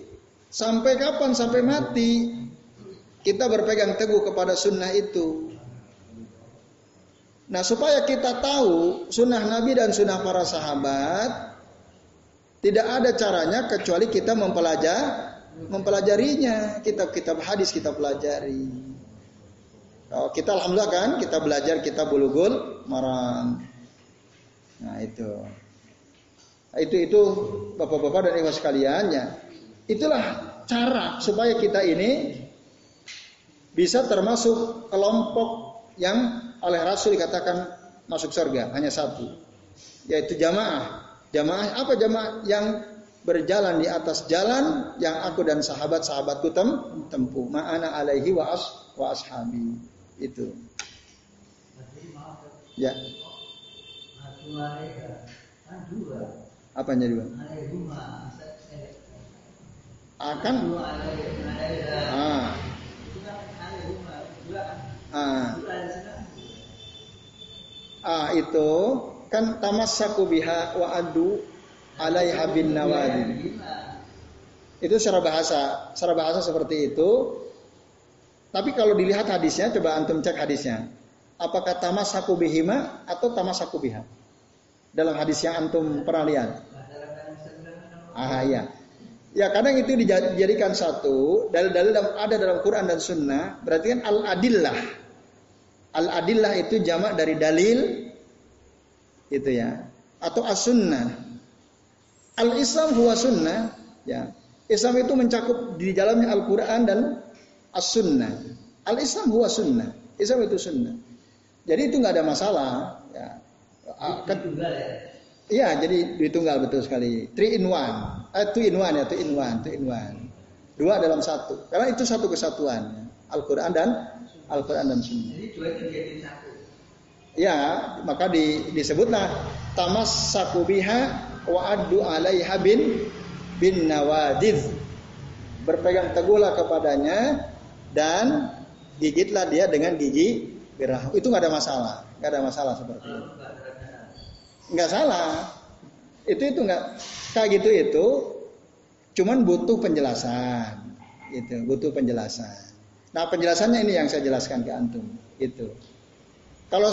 sampai kapan? Sampai mati kita berpegang teguh kepada sunnah itu. Nah supaya kita tahu sunnah Nabi dan sunnah para sahabat tidak ada caranya kecuali kita mempelajari mempelajarinya kitab-kitab hadis kita pelajari. Kalau kita alhamdulillah kan kita belajar kita bulugul maram. Nah itu. Itu itu bapak-bapak dan ibu sekalian ya. Itulah cara supaya kita ini bisa termasuk kelompok yang oleh Rasul dikatakan masuk surga hanya satu yaitu jamaah. Jamaah apa jamaah yang berjalan di atas jalan yang aku dan sahabat-sahabatku tem tempuh. Ma'ana alaihi wa as wa ashabi. Itu. Ya. Apanya dua? Akan ah. Ah. Ah itu kan tamassaku biha wa adu alaiha bin nawadi. Itu secara bahasa, secara bahasa seperti itu. Tapi kalau dilihat hadisnya, coba antum cek hadisnya. Apakah tamassaku bihima atau tamassaku biha? Dalam hadis yang antum pernah lihat? Ah ya. Ya kadang itu dijadikan satu dalil-dalil ada dalam Quran dan Sunnah berarti kan al adillah. Al adillah itu jamak dari dalil itu ya atau as sunnah. Al Islam huwa sunnah ya. Islam itu mencakup di dalamnya Al Quran dan as sunnah. Al Islam huwa sunnah. Islam itu sunnah. Jadi itu nggak ada masalah ya. Ah, kan, Iya, jadi duit tunggal betul sekali. Three in one, eh, two in one ya, two in one, two in one. Dua dalam satu. Karena itu satu kesatuan. Al-Quran dan Al-Quran dan Sunnah. Jadi dua itu satu. Ya, maka di, disebutlah tamas sakubiha wa adu alaiha bin bin nawadid. Berpegang teguhlah kepadanya dan gigitlah dia dengan gigi gerah. Itu nggak ada masalah, nggak ada masalah seperti itu nggak salah. Itu itu nggak kayak gitu itu, cuman butuh penjelasan, gitu, butuh penjelasan. Nah penjelasannya ini yang saya jelaskan ke antum, itu. Kalau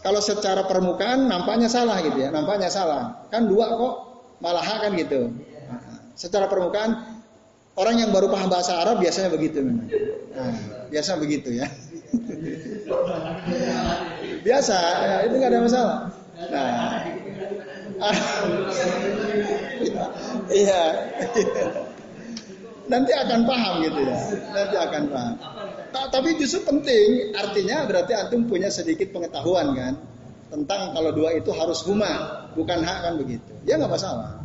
kalau secara permukaan nampaknya salah gitu ya, nampaknya salah. Kan dua kok malah kan gitu. secara permukaan orang yang baru paham bahasa Arab biasanya begitu memang. Nah, biasa begitu ya. biasa, ya, itu nggak ada masalah. Nah, iya. Nanti akan paham gitu ya. Nanti akan paham. Tapi justru penting, artinya berarti antum punya sedikit pengetahuan kan tentang kalau dua itu harus huma, bukan hak kan begitu. Ya nggak masalah.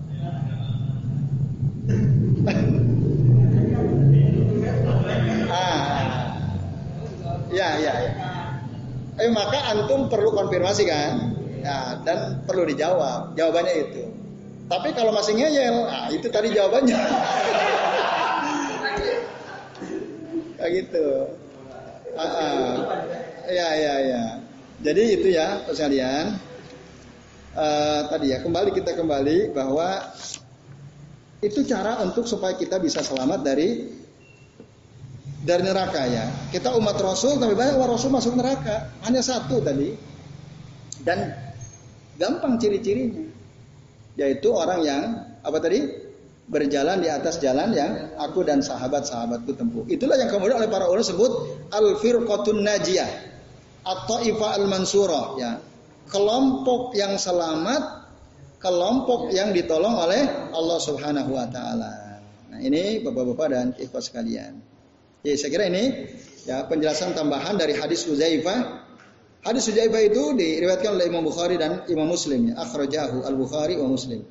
ah, ya ya ya. Eh maka antum perlu konfirmasi kan? Ya, dan perlu dijawab. Jawabannya itu. Tapi kalau masih ngeyel, nah itu tadi jawabannya. Kayak gitu. Ah, ah. Ya, ya, ya. Jadi itu ya, sekalian. Uh, tadi ya, kembali kita kembali bahwa itu cara untuk supaya kita bisa selamat dari dari neraka ya. Kita umat Rasul tapi banyak umat Rasul masuk neraka. Hanya satu tadi. Dan gampang ciri-cirinya. Yaitu orang yang apa tadi? Berjalan di atas jalan yang aku dan sahabat-sahabatku tempuh. Itulah yang kemudian oleh para ulama sebut al-firqatun najiyah atau ifa al-mansurah ya. Kelompok yang selamat, kelompok yang ditolong oleh Allah Subhanahu wa taala. Nah, ini Bapak-bapak dan ikhwas sekalian. Ya, saya kira ini ya penjelasan tambahan dari hadis Uzaifah. Hadis Uzaifah itu diriwayatkan oleh Imam Bukhari dan Imam Muslim ya, akhrajahu Al-Bukhari wa Muslim.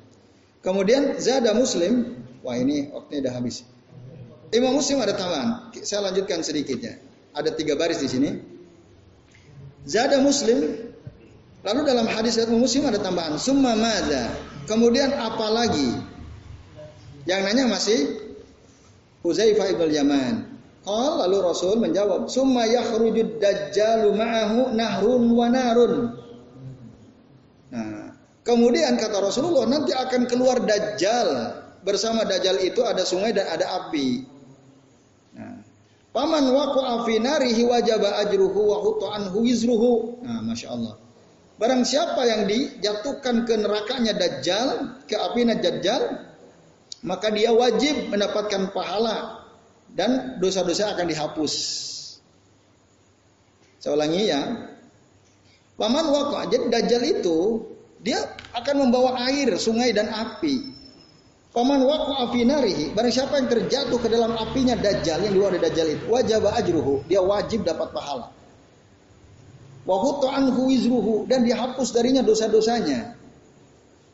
Kemudian zada Muslim, wah ini waktunya sudah habis. Imam Muslim ada tambahan. Saya lanjutkan sedikit ya. Ada tiga baris di sini. Zada Muslim, lalu dalam hadis Imam Muslim ada tambahan. Summa madza. Kemudian apa lagi? Yang nanya masih Uzaifah ibn Yaman. Qal lalu Rasul menjawab, "Summa yakhrujud dajjalu ma'ahu nahrun wa narun." Nah, kemudian kata Rasulullah nanti akan keluar dajjal. Bersama dajjal itu ada sungai dan ada api. Nah, paman waqa'a fi narihi wajaba ajruhu wa wizruhu. Nah, Masya Allah. Barang siapa yang dijatuhkan ke nerakanya dajjal, ke api dajjal, maka dia wajib mendapatkan pahala dan dosa-dosa akan dihapus. Saya ulangi ya. Paman waqah. Jadi dajjal itu dia akan membawa air, sungai dan api. Paman waqa'a fi narihi, barang siapa yang terjatuh ke dalam apinya dajjal yang luar dari dajjal itu, wajib ajruhu, dia wajib dapat pahala. Wa anhu dan dihapus darinya dosa-dosanya.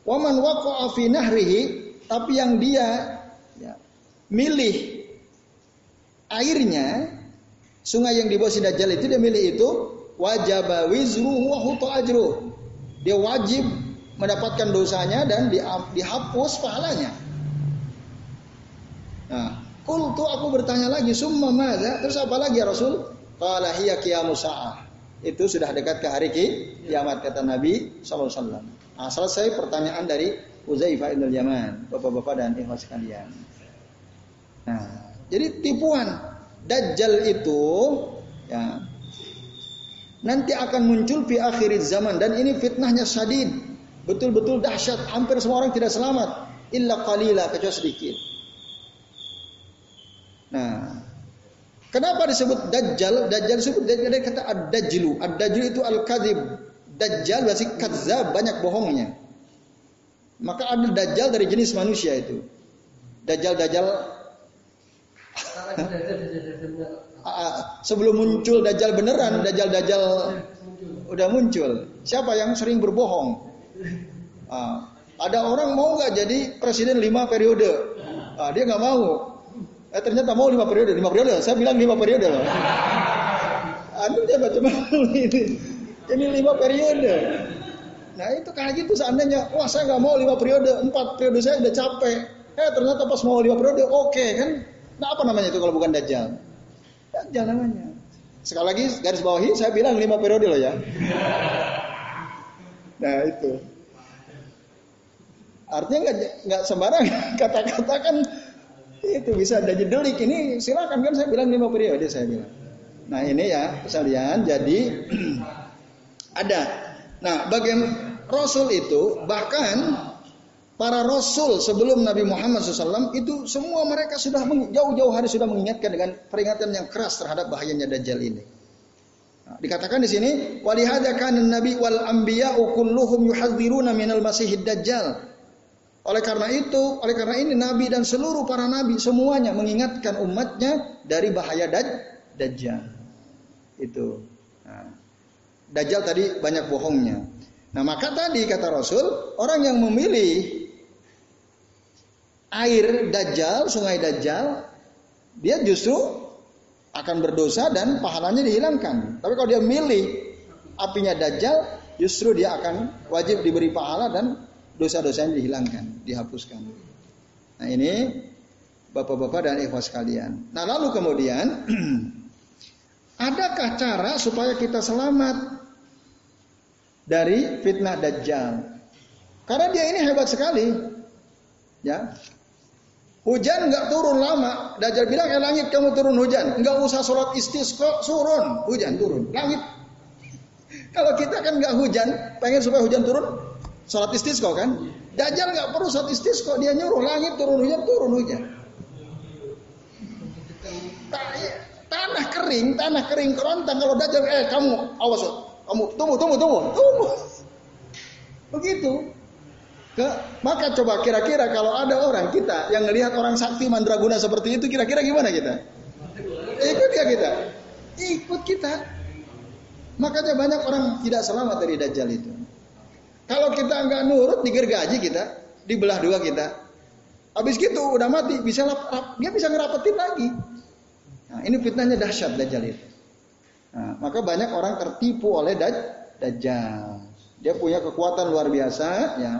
Waman waqa'a fi nahrihi, tapi yang dia ya, milih airnya sungai yang di bawah si Dajjal itu dia milih itu wajib wizruhu wa ajru. Dia wajib mendapatkan dosanya dan dihapus pahalanya. Nah, kultu aku bertanya lagi, summa madza? Terus apa lagi ya Rasul? Qala hiya qiyamus Itu sudah dekat ke hari kiamat kata Nabi sallallahu alaihi wasallam. Nah, selesai pertanyaan dari Uzaifah ibn Yaman, Bapak-bapak dan ikhwan sekalian. Nah, jadi tipuan Dajjal itu ya nanti akan muncul di akhir zaman dan ini fitnahnya sadid. Betul-betul dahsyat, hampir semua orang tidak selamat illa qalila kecuali sedikit. Nah, kenapa disebut dajjal? Dajjal disebut dari kata ad-dajjalu. Ad-dajjal itu al-kadzib. Dajjal berarti kadzab, banyak bohongnya. Maka ada dajjal dari jenis manusia itu. Dajjal-dajjal Sebelum muncul dajjal beneran, dajjal-dajjal udah muncul. Siapa yang sering berbohong? ada orang mau nggak jadi presiden lima periode? dia nggak mau. Eh ternyata mau lima periode, lima periode. Saya bilang lima periode loh. Anu coba coba ini, ini lima periode. Nah itu kayak gitu seandainya, wah saya nggak mau lima periode, empat periode saya udah capek. Eh ternyata pas mau lima periode, oke okay, kan Nah apa namanya itu kalau bukan Dajjal? Dajjal namanya. Sekali lagi garis bawahi saya bilang lima periode loh ya. Nah itu. Artinya nggak nggak sembarang kata-kata kan itu bisa jadi delik ini silakan kan saya bilang lima periode saya bilang. Nah ini ya sekalian jadi ada. Nah bagian Rasul itu bahkan Para rasul sebelum Nabi Muhammad SAW itu semua mereka sudah jauh-jauh hari sudah mengingatkan dengan peringatan yang keras terhadap bahayanya Dajjal ini. Nah, dikatakan di sini walihada kana nabi wal anbiya'u kulluhum yuhadziruna minal masihid dajjal. Oleh karena itu, oleh karena ini nabi dan seluruh para nabi semuanya mengingatkan umatnya dari bahaya daj dajjal. Itu. Nah, dajjal tadi banyak bohongnya. Nah, maka tadi kata Rasul, orang yang memilih air Dajjal, sungai Dajjal, dia justru akan berdosa dan pahalanya dihilangkan. Tapi kalau dia milih apinya Dajjal, justru dia akan wajib diberi pahala dan dosa-dosanya dihilangkan, dihapuskan. Nah ini bapak-bapak dan ikhwas sekalian. Nah lalu kemudian adakah cara supaya kita selamat dari fitnah Dajjal? Karena dia ini hebat sekali. Ya, Hujan nggak turun lama. Dajjal bilang, eh langit kamu turun hujan. Nggak usah sholat istisqa, turun. Hujan turun. Langit. Kalau kita kan nggak hujan, pengen supaya hujan turun, sholat istisqa kan. Dajjal nggak perlu sholat istisqa, dia nyuruh langit turun hujan, turun hujan. Tanah kering, tanah kering kerontang. Kalau Dajjal, eh kamu, awas, kamu tunggu, tunggu, tunggu, tunggu. Begitu. Ke, maka coba kira-kira kalau ada orang kita yang melihat orang sakti mandraguna seperti itu, kira-kira gimana kita? Ikut ya kita? Ikut kita. Makanya banyak orang tidak selamat dari dajjal itu. Kalau kita nggak nurut digergaji kita, dibelah dua kita. Habis gitu udah mati, bisa lap, dia bisa ngerapetin lagi. Nah, ini fitnahnya dahsyat dajjal itu. Nah, maka banyak orang tertipu oleh daj, dajjal. Dia punya kekuatan luar biasa, ya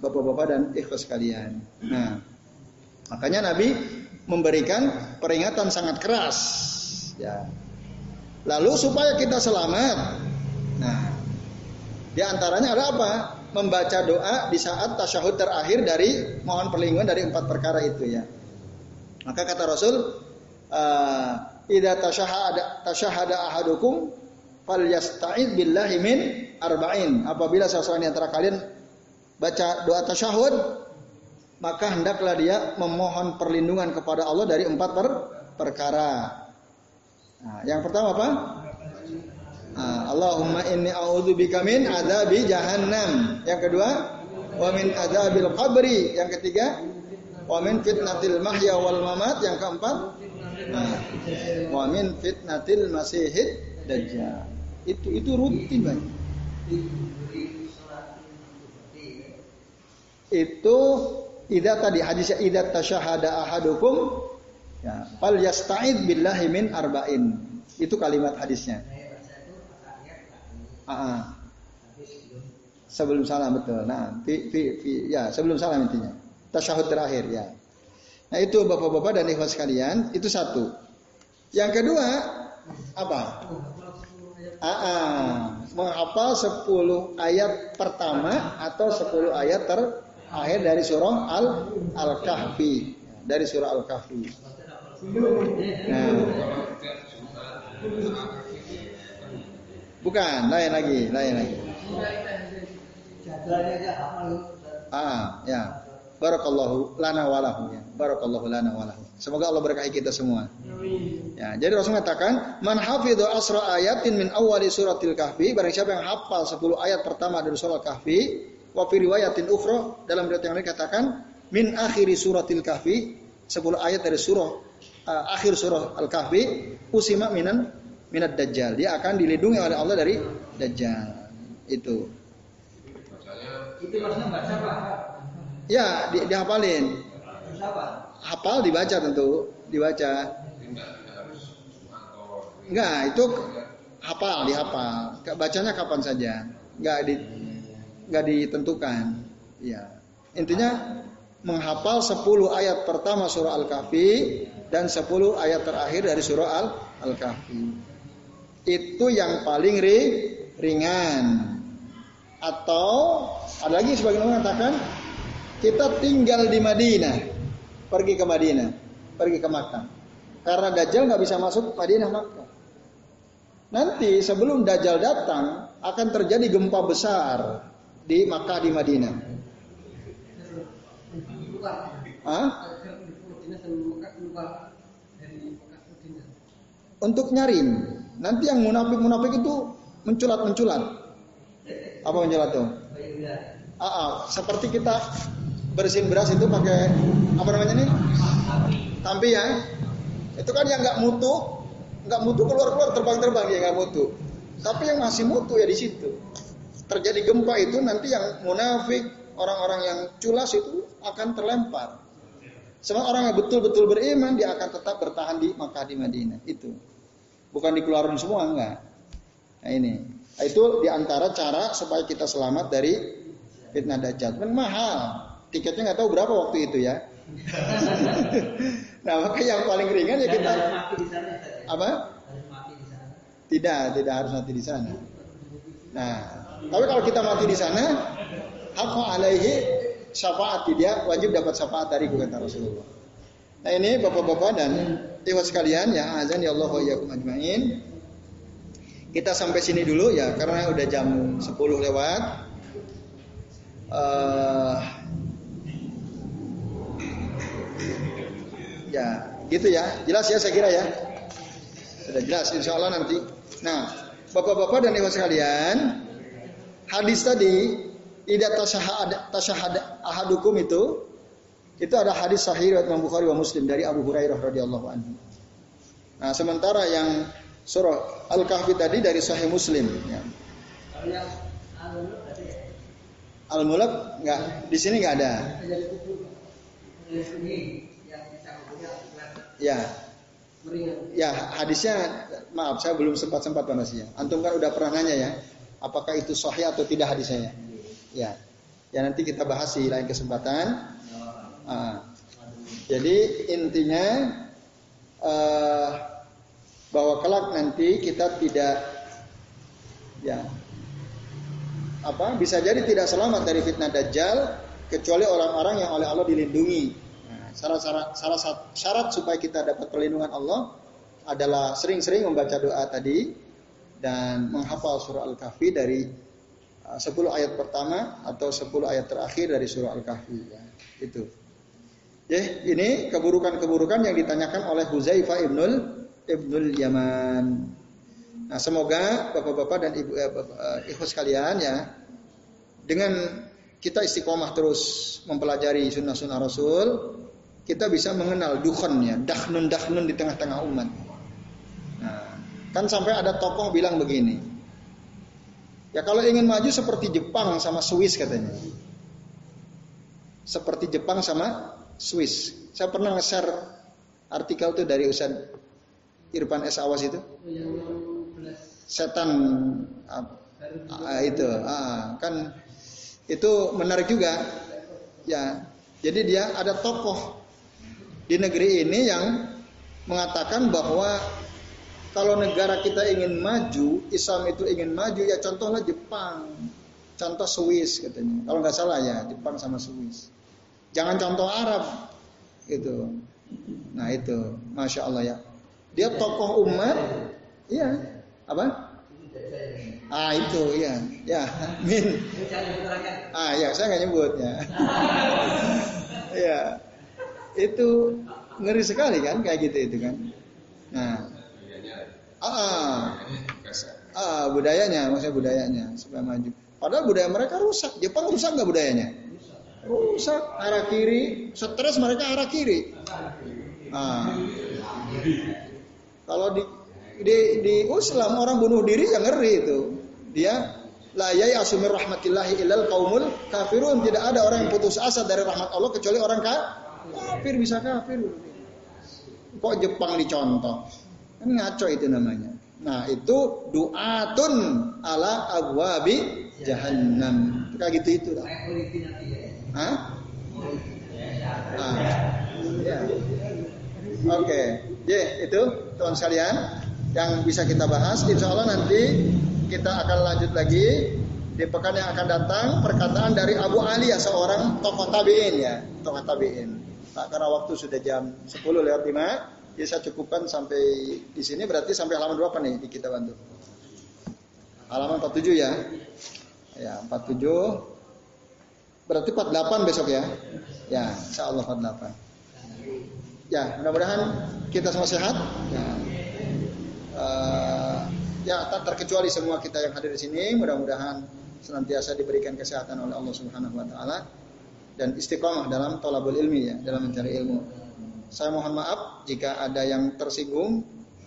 bapak-bapak dan ikhlas sekalian. Nah, makanya Nabi memberikan peringatan sangat keras. Ya. Lalu supaya kita selamat. Nah, di antaranya ada apa? Membaca doa di saat tasyahud terakhir dari mohon perlindungan dari empat perkara itu ya. Maka kata Rasul, uh, "Idza tasyahada tasyahada ahadukum falyasta'id billahi min arba'in." Apabila seseorang di antara kalian baca doa tasyahud, maka hendaklah dia memohon perlindungan kepada Allah dari empat per perkara. Nah, yang pertama apa? Nah, Allahumma inni a'udzubika min adzabi jahannam. Yang kedua, wa min adzabil qabri. Yang ketiga, wa min fitnatil mahya wal mamat. Yang keempat, nah, wa min fitnatil masihid dajjal. Itu itu rutin banyak itu ida tadi hadisnya ida tasyahada ahadukum ya fal yasta'id billahi min arba'in. Itu kalimat hadisnya. Ah, ah. sebelum salam betul. Nah fi, fi, fi, ya sebelum salam intinya. Tasyahud terakhir ya. Nah itu bapak-bapak dan ikhwas sekalian itu satu. Yang kedua apa? Ah, ah. menghafal 10 ayat pertama atau 10 ayat ter akhir dari surah Al Al Kahfi dari surah Al Kahfi. Nah, bukan lain lagi, lain lagi. Ah, ya. Barakallahu lana walahu ya. Barakallahu lana walahu. Semoga Allah berkahi kita semua. Ya, jadi Rasul mengatakan, "Man hafidhu asra ayatin min awali suratil kahfi." Barang siapa yang hafal 10 ayat pertama dari surah Kahfi, Wa fi riwayatin ukhra dalam riwayat yang lain katakan min akhiri suratil kahfi 10 ayat dari surah uh, akhir surah Al-Kahfi usima minan minat dajjal. Dia akan dilindungi oleh Allah dari dajjal. Itu. Itu maksudnya baca apa? Ya, di, dihafalin. Hafal dibaca tentu, dibaca. Enggak, itu hafal, dihafal. Bacanya kapan saja. Enggak di nggak ditentukan. Ya. Intinya menghafal 10 ayat pertama surah Al-Kahfi dan 10 ayat terakhir dari surah Al-Kahfi. Itu yang paling ri, ringan. Atau ada lagi sebagian orang mengatakan kita tinggal di Madinah, pergi ke Madinah, pergi ke Makkah. Karena Dajjal nggak bisa masuk Madinah Makkah. Nanti sebelum Dajjal datang akan terjadi gempa besar di Makkah di Madinah. Hah? Untuk nyaring. Nanti yang munafik-munafik itu menculat-menculat. Apa menculat tuh? Ah, ah, seperti kita bersihin beras itu pakai apa namanya nih? Tampi ya. Itu kan yang nggak mutu, nggak mutu keluar-keluar terbang-terbang ya nggak mutu. Tapi yang masih mutu ya di situ terjadi gempa itu nanti yang munafik, orang-orang yang culas itu akan terlempar. Semua orang yang betul-betul beriman dia akan tetap bertahan di Makkah di Madinah itu. Bukan dikeluarin semua enggak. Nah ini. Nah, itu di antara cara supaya kita selamat dari fitnah dajjal. Kan mahal. Tiketnya nggak tahu berapa waktu itu ya. nah maka yang paling ringan ya kita apa? Tidak, tidak harus mati di sana. Nah, tapi kalau kita mati di sana, hakku alaihi syafaat dia wajib dapat syafaat dari kata Rasulullah. Nah ini bapak-bapak dan ibu sekalian ya azan ya Allah iyyakum ajmain. Kita sampai sini dulu ya karena udah jam 10 lewat. Uh, ya, gitu ya. Jelas ya saya kira ya. Sudah jelas insya Allah nanti. Nah, Bapak-bapak dan ibu sekalian, hadis tadi tidak tasyahad tasyahad ahadukum itu itu ada hadis sahih riwayat Imam Bukhari wa Muslim dari Abu Hurairah radhiyallahu anhu. Nah, sementara yang surah Al-Kahfi tadi dari Sahih Muslim. Ya. Al-Mulk nggak di sini nggak ada. Ya. Ya hadisnya maaf saya belum sempat sempat panasnya. Antum kan udah pernah nanya ya, apakah itu sahih atau tidak hadisnya? Ya. Ya nanti kita bahas di lain kesempatan. Uh, jadi intinya uh, bahwa kelak nanti kita tidak ya apa bisa jadi tidak selamat dari fitnah dajjal kecuali orang-orang yang oleh Allah dilindungi. Nah, syarat, syarat, syarat, syarat supaya kita dapat perlindungan Allah adalah sering-sering membaca doa tadi dan menghafal surah Al-Kahfi dari uh, 10 ayat pertama atau 10 ayat terakhir dari surah Al-Kahfi ya. Itu. Ya, ini keburukan-keburukan yang ditanyakan oleh Huzaifah ibnul ibnul Yaman. Nah, semoga bapak-bapak dan ibu eh, eh, ibu sekalian ya dengan kita istiqomah terus mempelajari sunnah-sunnah Rasul, kita bisa mengenal dukhonnya, dahnun-dahnun di tengah-tengah umat. Kan sampai ada tokoh bilang begini, ya kalau ingin maju seperti Jepang sama Swiss katanya, seperti Jepang sama Swiss. Saya pernah nge-share artikel itu dari Ustaz Irfan S. Awas itu setan ah, itu ah, kan itu menarik juga ya jadi dia ada tokoh di negeri ini yang mengatakan bahwa kalau negara kita ingin maju Islam itu ingin maju ya contohnya Jepang contoh Swiss katanya. Kalau nggak salah ya Jepang sama Swiss. Jangan contoh Arab itu nah itu. Masya Allah ya. Dia tokoh umat iya. Apa? Ah itu ya, ya, min. Ah ya, saya nggak nyebut ya. ya, itu ngeri sekali kan kayak gitu itu kan. Nah, ah, ah budayanya, maksudnya budayanya supaya maju. Padahal budaya mereka rusak. Jepang rusak nggak budayanya? Rusak. Arah kiri, stres mereka arah kiri. Ah. Kalau di di, di Islam orang bunuh diri yang ngeri itu. Dia la yai asumir rahmatillahi ilal kaumul kafirun. Tidak ada orang yang putus asa dari rahmat Allah kecuali orang kafir bisa kafir. Kok Jepang dicontoh? Kan ngaco itu namanya. Nah itu duatun ala abwabi jahannam. Kayak gitu itu. Hah? Ah. Ya. Oke, okay. itu teman sekalian yang bisa kita bahas. Insya Allah nanti kita akan lanjut lagi di pekan yang akan datang perkataan dari Abu Ali ya seorang tokoh tabiin ya tokoh tabiin. Nah, karena waktu sudah jam 10 lewat 5, ya saya cukupkan sampai di sini berarti sampai halaman berapa nih di kita bantu? Halaman 47 ya. Ya, 47 berarti 48 besok ya. Ya, insya Allah 48. Ya, mudah-mudahan kita semua sehat. Ya uh, ya tak terkecuali semua kita yang hadir di sini mudah-mudahan senantiasa diberikan kesehatan oleh Allah Subhanahu wa taala dan istiqomah dalam tolabul ilmi ya dalam mencari ilmu. Saya mohon maaf jika ada yang tersinggung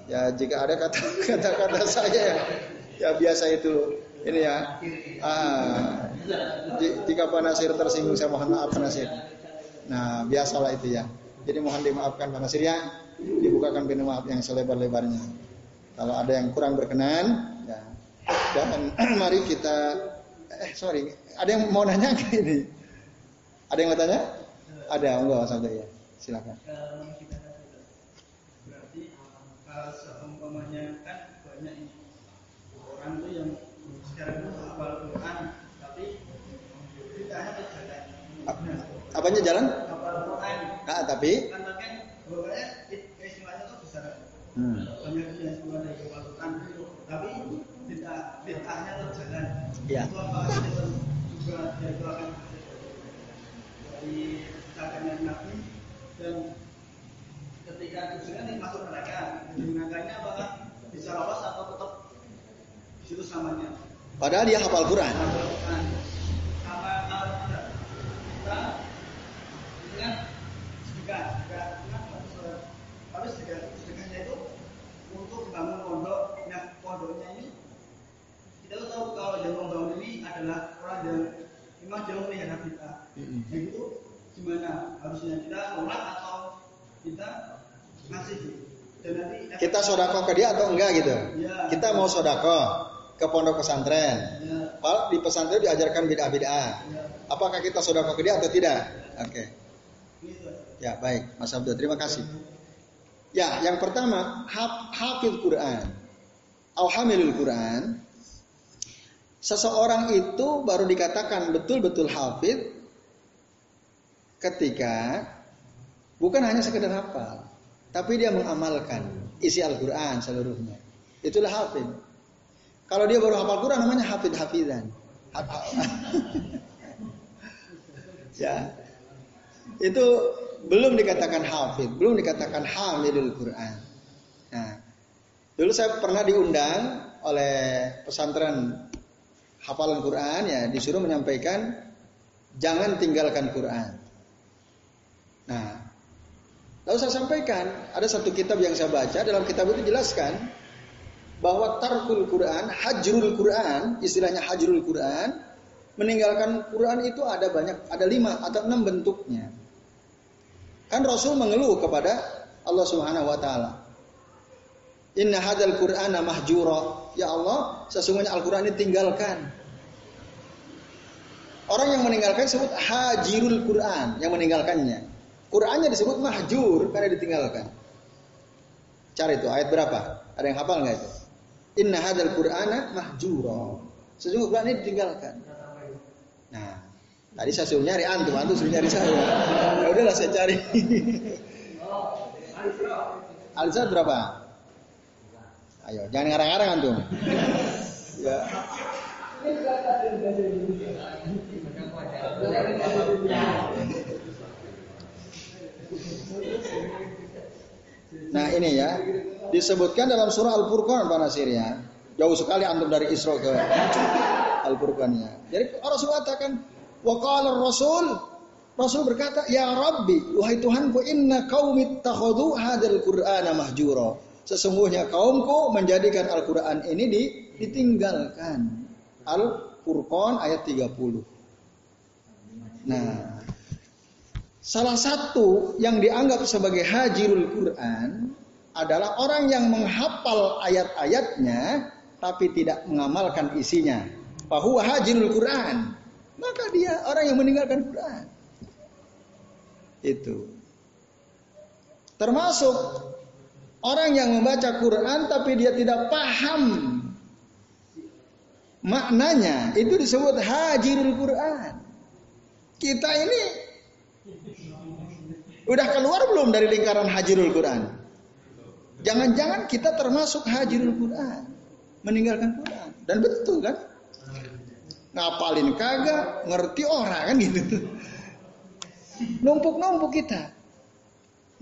ya jika ada kata-kata saya ya, ya biasa itu ini ya ah, jika Pak Nasir tersinggung saya mohon maaf Pak Nasir. Nah biasalah itu ya. Jadi mohon dimaafkan Pak Nasir ya dibukakan pintu maaf yang selebar-lebarnya. Kalau ada yang kurang berkenan, ya, Dan mari kita eh sorry, ada yang mau nanya ke ini? Ada yang mau tanya? Ada, enggak sampai ya. Silakan. Berarti kalau seumpamanya kan banyak orang tuh yang sekarang itu hafal Quran tapi kita hanya jalan. Apanya jalan? Hafal Quran. Ah, tapi Kan kan pokoknya keistimewanya tuh besar. hmm. Banyak yang istimewa dari hafal Quran tapi tidak bid'ahnya tuh jalan. Iya. Itu apa juga dia itu akan dari cakapnya Nabi dan ketika nih masuk neraka menggunakannya apakah bisa lolos atau tetap di situ samanya Padahal dia hafal Quran. Sama kalau tidak kita itu sedekah sedekah itu harus sholat. tapi sedekah sedekahnya itu untuk membangun pondok nah pondoknya ini kita tuh tahu kalau yang membangun ini adalah orang yang memang jauh melihara kita. Nah itu gimana harusnya kita nolak atau kita ngasih dan nanti Kita sodako ke dia atau enggak gitu? Ya. Kita mau sodako ke pondok pesantren. ya, di pesantren diajarkan bid'ah-bid'ah. ya, Apakah kita sodako ke dia atau tidak? Oke. gitu. Ya baik, Mas Abdul. Terima kasih. Ya, yang pertama, haf hafid Quran. Alhamdulillah Quran. Seseorang itu baru dikatakan betul-betul hafid ketika bukan hanya sekedar hafal, tapi dia mengamalkan isi Al-Quran seluruhnya. Itulah hafid. Kalau dia baru hafal Quran namanya hafid hafidan. Haf- haf- ya, itu belum dikatakan hafid, belum dikatakan hamilul Quran. Nah, dulu saya pernah diundang oleh pesantren hafalan Quran ya disuruh menyampaikan jangan tinggalkan Quran. Nah, lalu saya sampaikan ada satu kitab yang saya baca dalam kitab itu jelaskan bahwa tarkul Quran, hajrul Quran, istilahnya hajrul Quran, meninggalkan Quran itu ada banyak, ada lima atau enam bentuknya. Kan Rasul mengeluh kepada Allah Subhanahu wa taala. Inna hadzal Qur'ana mahjura. Ya Allah, sesungguhnya Al-Qur'an ini tinggalkan. Orang yang meninggalkan disebut hajirul Qur'an, yang meninggalkannya. Qur'annya disebut mahjur karena ditinggalkan. Cari itu ayat berapa? Ada yang hafal nggak itu? Inna hadzal Qur'ana mahjura. Sesungguhnya Qur'an ini ditinggalkan. Nah, tadi saya suruh nyari antum, antum suruh nyari saya. Ya udahlah saya cari. Alisa berapa? Ayo, jangan ngarang-ngarang antum. Ya. Nah ini ya disebutkan dalam surah Al-Furqan Pak Nasir ya. Jauh sekali antum dari Isra ke Al-Furqannya. Jadi Rasul katakan waqala Rasul Rasul berkata, "Ya Rabbi, wahai Tuhanku, inna qaumi ittakhadhu hadzal Qur'ana mahjura." Sesungguhnya kaumku menjadikan Al-Qur'an ini di, ditinggalkan. Al-Furqan ayat 30. Nah, salah satu yang dianggap sebagai hajirul Quran adalah orang yang menghafal ayat-ayatnya tapi tidak mengamalkan isinya. Bahwa hajirul Quran. Maka dia orang yang meninggalkan Quran. Itu. Termasuk orang yang membaca Quran tapi dia tidak paham maknanya, itu disebut hajirul Quran. Kita ini udah keluar belum dari lingkaran hajirul Quran? Jangan-jangan kita termasuk hajirul Quran, meninggalkan Quran. Dan betul kan? Ngapalin kagak, ngerti orang kan gitu. Numpuk-numpuk kita.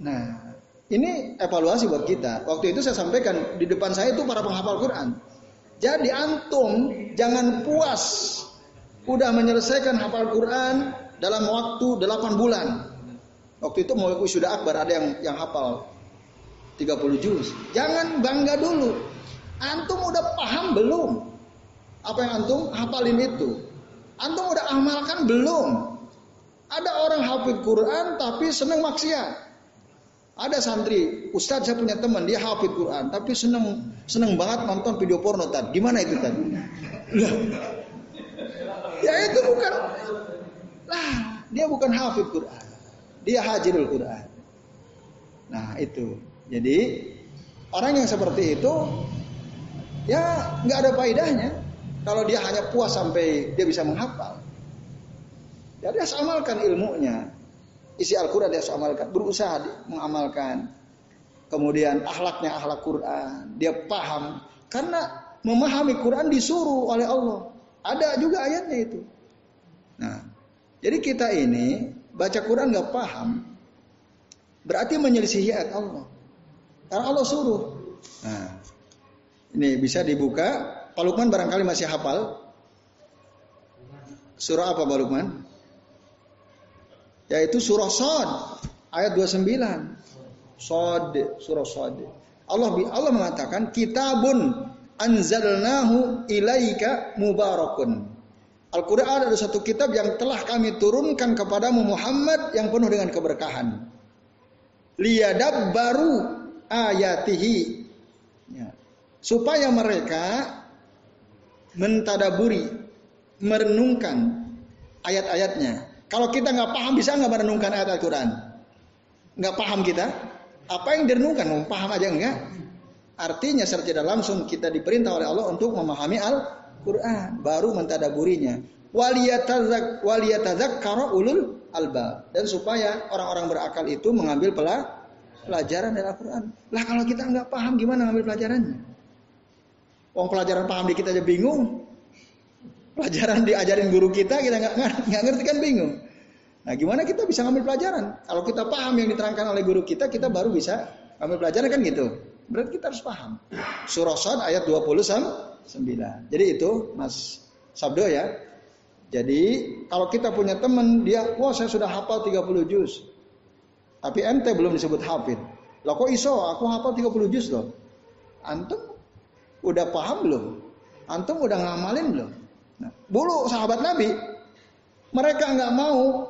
Nah, ini evaluasi buat kita. Waktu itu saya sampaikan di depan saya itu para penghafal Quran. Jadi antum jangan puas udah menyelesaikan hafal Quran dalam waktu 8 bulan. Waktu itu mau sudah akbar ada yang yang hafal 30 juz. Jangan bangga dulu. Antum udah paham belum? Apa yang antum hafalin itu? Antum udah amalkan belum? Ada orang hafid Quran tapi senang maksiat. Ada santri, Ustadz saya punya teman, dia hafid Quran, tapi seneng seneng banget nonton video porno tadi. Gimana itu tadi? ya itu bukan lah, dia bukan hafid Quran. Dia hajirul Quran. Nah, itu. Jadi orang yang seperti itu ya nggak ada faedahnya kalau dia hanya puas sampai dia bisa menghafal. Ya dia amalkan ilmunya. Isi Al-Quran dia amalkan. Berusaha mengamalkan. Kemudian akhlaknya akhlak Quran. Dia paham. Karena memahami Quran disuruh oleh Allah. Ada juga ayatnya itu. Nah, jadi kita ini baca Quran nggak paham, berarti menyelisihi ayat Allah. Karena Allah suruh. Nah, ini bisa dibuka. Pak Lukman barangkali masih hafal. Surah apa Pak Lukman? Yaitu surah Sod ayat 29. Sod, surah Sod. Allah Allah mengatakan kitabun anzalnahu ilaika mubarakun. Al-Quran adalah satu kitab yang telah kami turunkan kepadamu Muhammad yang penuh dengan keberkahan. Liyadab baru ayatihi. Ya. Supaya mereka mentadaburi, merenungkan ayat-ayatnya. Kalau kita nggak paham bisa nggak merenungkan ayat Al-Quran? Nggak paham kita? Apa yang direnungkan? Mau paham aja enggak? Artinya secara tidak langsung kita diperintah oleh Allah untuk memahami Al-Quran, baru mentadaburinya. Waliyatazak waliyatazak ulul alba dan supaya orang-orang berakal itu mengambil pelajaran dari Al-Quran. Lah kalau kita nggak paham gimana ngambil pelajarannya? Wong pelajaran paham di kita aja bingung, pelajaran diajarin guru kita kita nggak ngerti kan bingung. Nah gimana kita bisa ngambil pelajaran? Kalau kita paham yang diterangkan oleh guru kita, kita baru bisa ngambil pelajaran kan gitu. Berarti kita harus paham. Surah Sad ayat 29. Jadi itu Mas Sabdo ya. Jadi kalau kita punya teman dia, wah saya sudah hafal 30 juz. Tapi ente belum disebut hafid. Loh kok iso aku hafal 30 juz loh. Antum udah paham belum? Antum udah ngamalin belum? Nah, dulu sahabat Nabi mereka nggak mau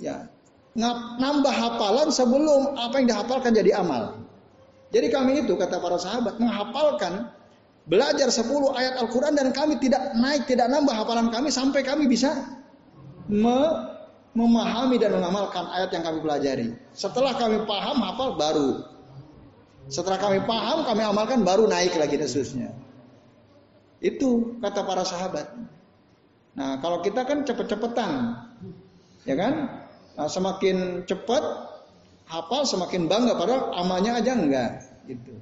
ya nambah hafalan sebelum apa yang dihafalkan jadi amal. Jadi kami itu kata para sahabat menghafalkan belajar 10 ayat Al-Qur'an dan kami tidak naik tidak nambah hafalan kami sampai kami bisa me memahami dan mengamalkan ayat yang kami pelajari. Setelah kami paham hafal baru. Setelah kami paham kami amalkan baru naik lagi dan. Itu kata para sahabat. Nah, kalau kita kan cepet-cepetan, ya kan? Nah, semakin cepat hafal semakin bangga padahal amalnya aja enggak gitu.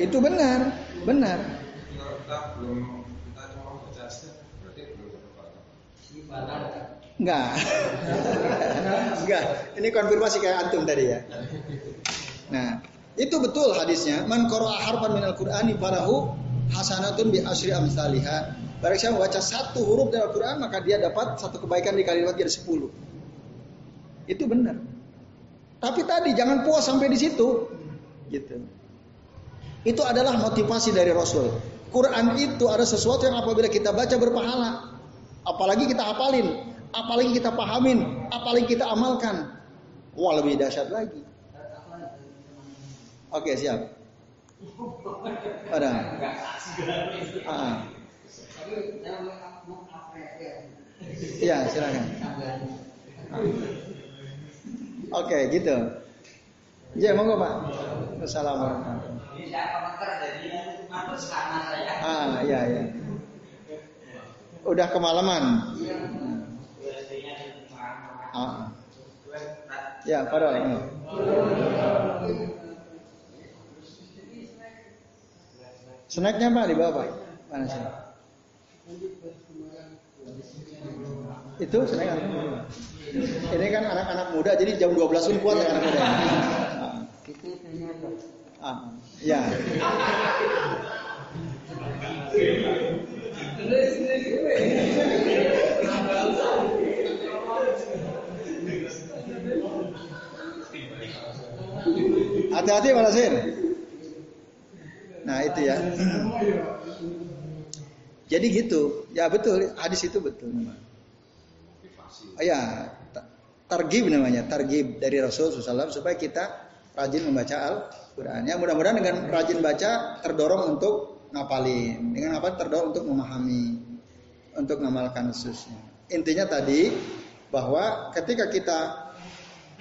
Itu benar, benar. Enggak. Enggak. Ini konfirmasi kayak antum tadi ya. Nah, itu betul hadisnya. Man qara'a harfan minal Qur'ani falahu hasanatun bi asri amsalihah. Barang siapa membaca satu huruf dari Al-Qur'an maka dia dapat satu kebaikan dikali lipat jadi sepuluh. Itu benar. Tapi tadi jangan puas sampai di situ. Gitu. Itu adalah motivasi dari Rasul. Quran itu ada sesuatu yang apabila kita baca berpahala. Apalagi kita hafalin, apalagi kita pahamin, apalagi kita amalkan. Wah lebih dahsyat lagi. Oke siap. Ada. Ah. Iya silakan. Ah. Oke gitu. Ya monggo pak. Assalamualaikum. Ah iya iya. Udah kemalaman. Ah. Ya, pada. Snacknya Pak di bawah Pak. Mana sih? Itu snack Ini kan anak-anak muda jadi jam 12 pun kuat ya anak muda. Ah, ya. Hati-hati Pak Nasir. Nah itu ya. Jadi gitu, ya betul, hadis itu betul ya targib namanya, targib dari Rasul SAW supaya kita rajin membaca Al-Quran. Ya mudah-mudahan dengan rajin baca terdorong untuk ngapalin, dengan apa terdorong untuk memahami, untuk ngamalkan khususnya. Intinya tadi bahwa ketika kita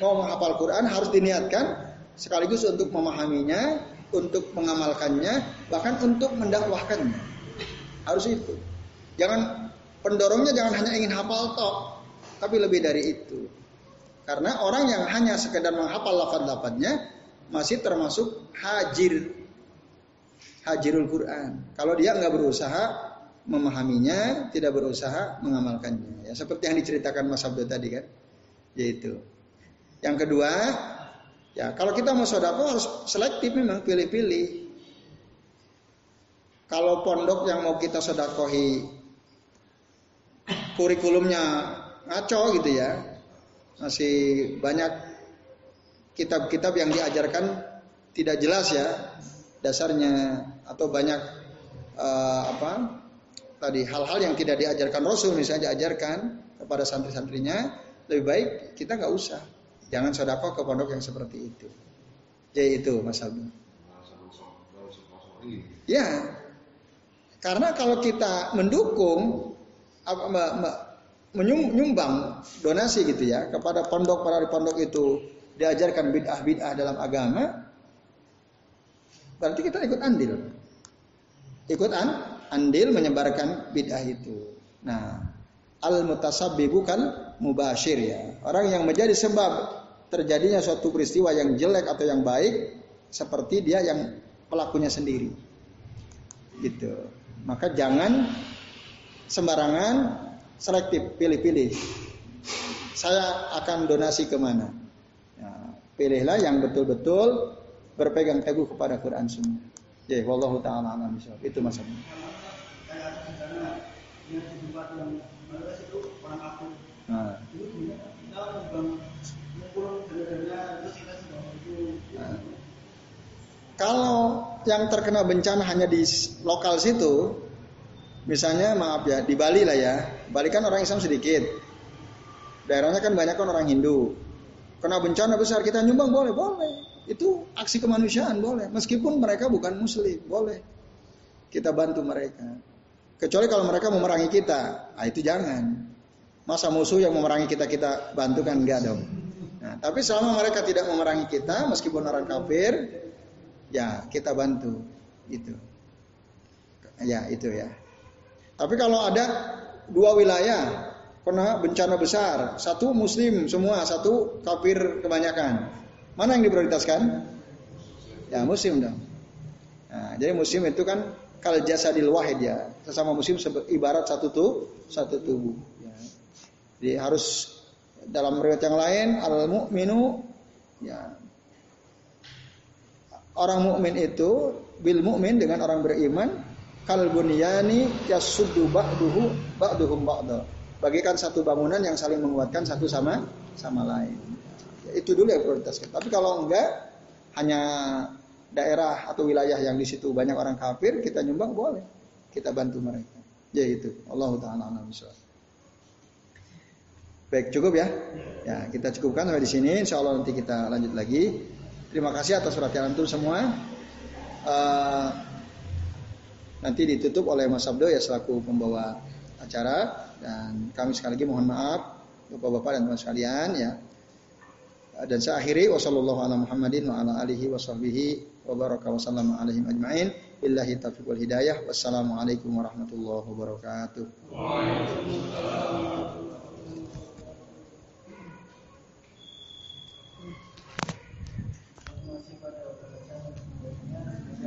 mau menghafal Quran harus diniatkan sekaligus untuk memahaminya, untuk mengamalkannya, bahkan untuk mendakwahkannya. Harus itu. Jangan pendorongnya jangan hanya ingin hafal tok, tapi lebih dari itu. Karena orang yang hanya sekedar menghafal lafaz-lafaznya masih termasuk hajir. Hajirul Quran. Kalau dia nggak berusaha memahaminya, tidak berusaha mengamalkannya. Ya, seperti yang diceritakan Mas Abdul tadi kan. Yaitu. Yang kedua, ya kalau kita mau sodako harus selektif memang pilih-pilih. Kalau pondok yang mau kita sodakohi kurikulumnya ngaco gitu ya, masih banyak kitab-kitab yang diajarkan tidak jelas ya dasarnya atau banyak uh, apa tadi hal-hal yang tidak diajarkan Rasul misalnya diajarkan kepada santri-santrinya lebih baik kita nggak usah. Jangan sodako ke pondok yang seperti itu. Jadi itu Mas Aldo ya karena kalau kita mendukung menyumbang donasi gitu ya kepada pondok para di pondok itu. Diajarkan bid'ah-bid'ah dalam agama. Berarti kita ikut andil. Ikut an andil menyebarkan bid'ah itu. Nah al mutasabbi bukan mubashir ya. Orang yang menjadi sebab terjadinya suatu peristiwa yang jelek atau yang baik seperti dia yang pelakunya sendiri. Gitu. Maka jangan sembarangan selektif, pilih-pilih. Saya akan donasi ke mana? Ya, pilihlah yang betul-betul berpegang teguh kepada Quran Sunnah. Ya, wallahu taala alam Itu masalahnya. Nah. Nah. Kalau yang terkena bencana hanya di lokal situ, Misalnya maaf ya di Bali lah ya, Bali kan orang Islam sedikit, daerahnya kan banyak kan orang Hindu. Kena bencana besar kita nyumbang boleh, boleh. Itu aksi kemanusiaan boleh, meskipun mereka bukan Muslim boleh. Kita bantu mereka. Kecuali kalau mereka memerangi kita, ah itu jangan. Masa musuh yang memerangi kita kita bantu kan enggak dong. Nah, tapi selama mereka tidak memerangi kita, meskipun orang kafir, ya kita bantu. Itu. Ya itu ya. Tapi kalau ada dua wilayah kena bencana besar, satu muslim semua, satu kafir kebanyakan. Mana yang diprioritaskan? Ya muslim dong. Nah, jadi muslim itu kan kal jasadil wahid ya. Sesama muslim ibarat satu tuh satu tubuh. Ya. Jadi harus dalam riwayat yang lain al mukminu ya orang mukmin itu bil mukmin dengan orang beriman kal bunyani yasuddu ba'duhu ba'duhum ba'da. Bagikan satu bangunan yang saling menguatkan satu sama sama lain. Ya, itu dulu yang prioritaskan. Tapi kalau enggak hanya daerah atau wilayah yang di situ banyak orang kafir, kita nyumbang boleh. Kita bantu mereka. Ya itu. Allah taala alam Baik, cukup ya. Ya, kita cukupkan sampai di sini. Insya Allah nanti kita lanjut lagi. Terima kasih atas perhatian antum semua. Uh, nanti ditutup oleh Mas Abdo ya selaku pembawa acara dan kami sekali lagi mohon maaf Bapak-bapak dan teman sekalian ya. Dan saya akhiri wasallallahu ala Muhammadin wa ala alihi wa sahbihi wa baraka wa alaihim ajmain. Billahi taufiq wal hidayah. Wassalamualaikum warahmatullahi wabarakatuh. Waalaikumsalam.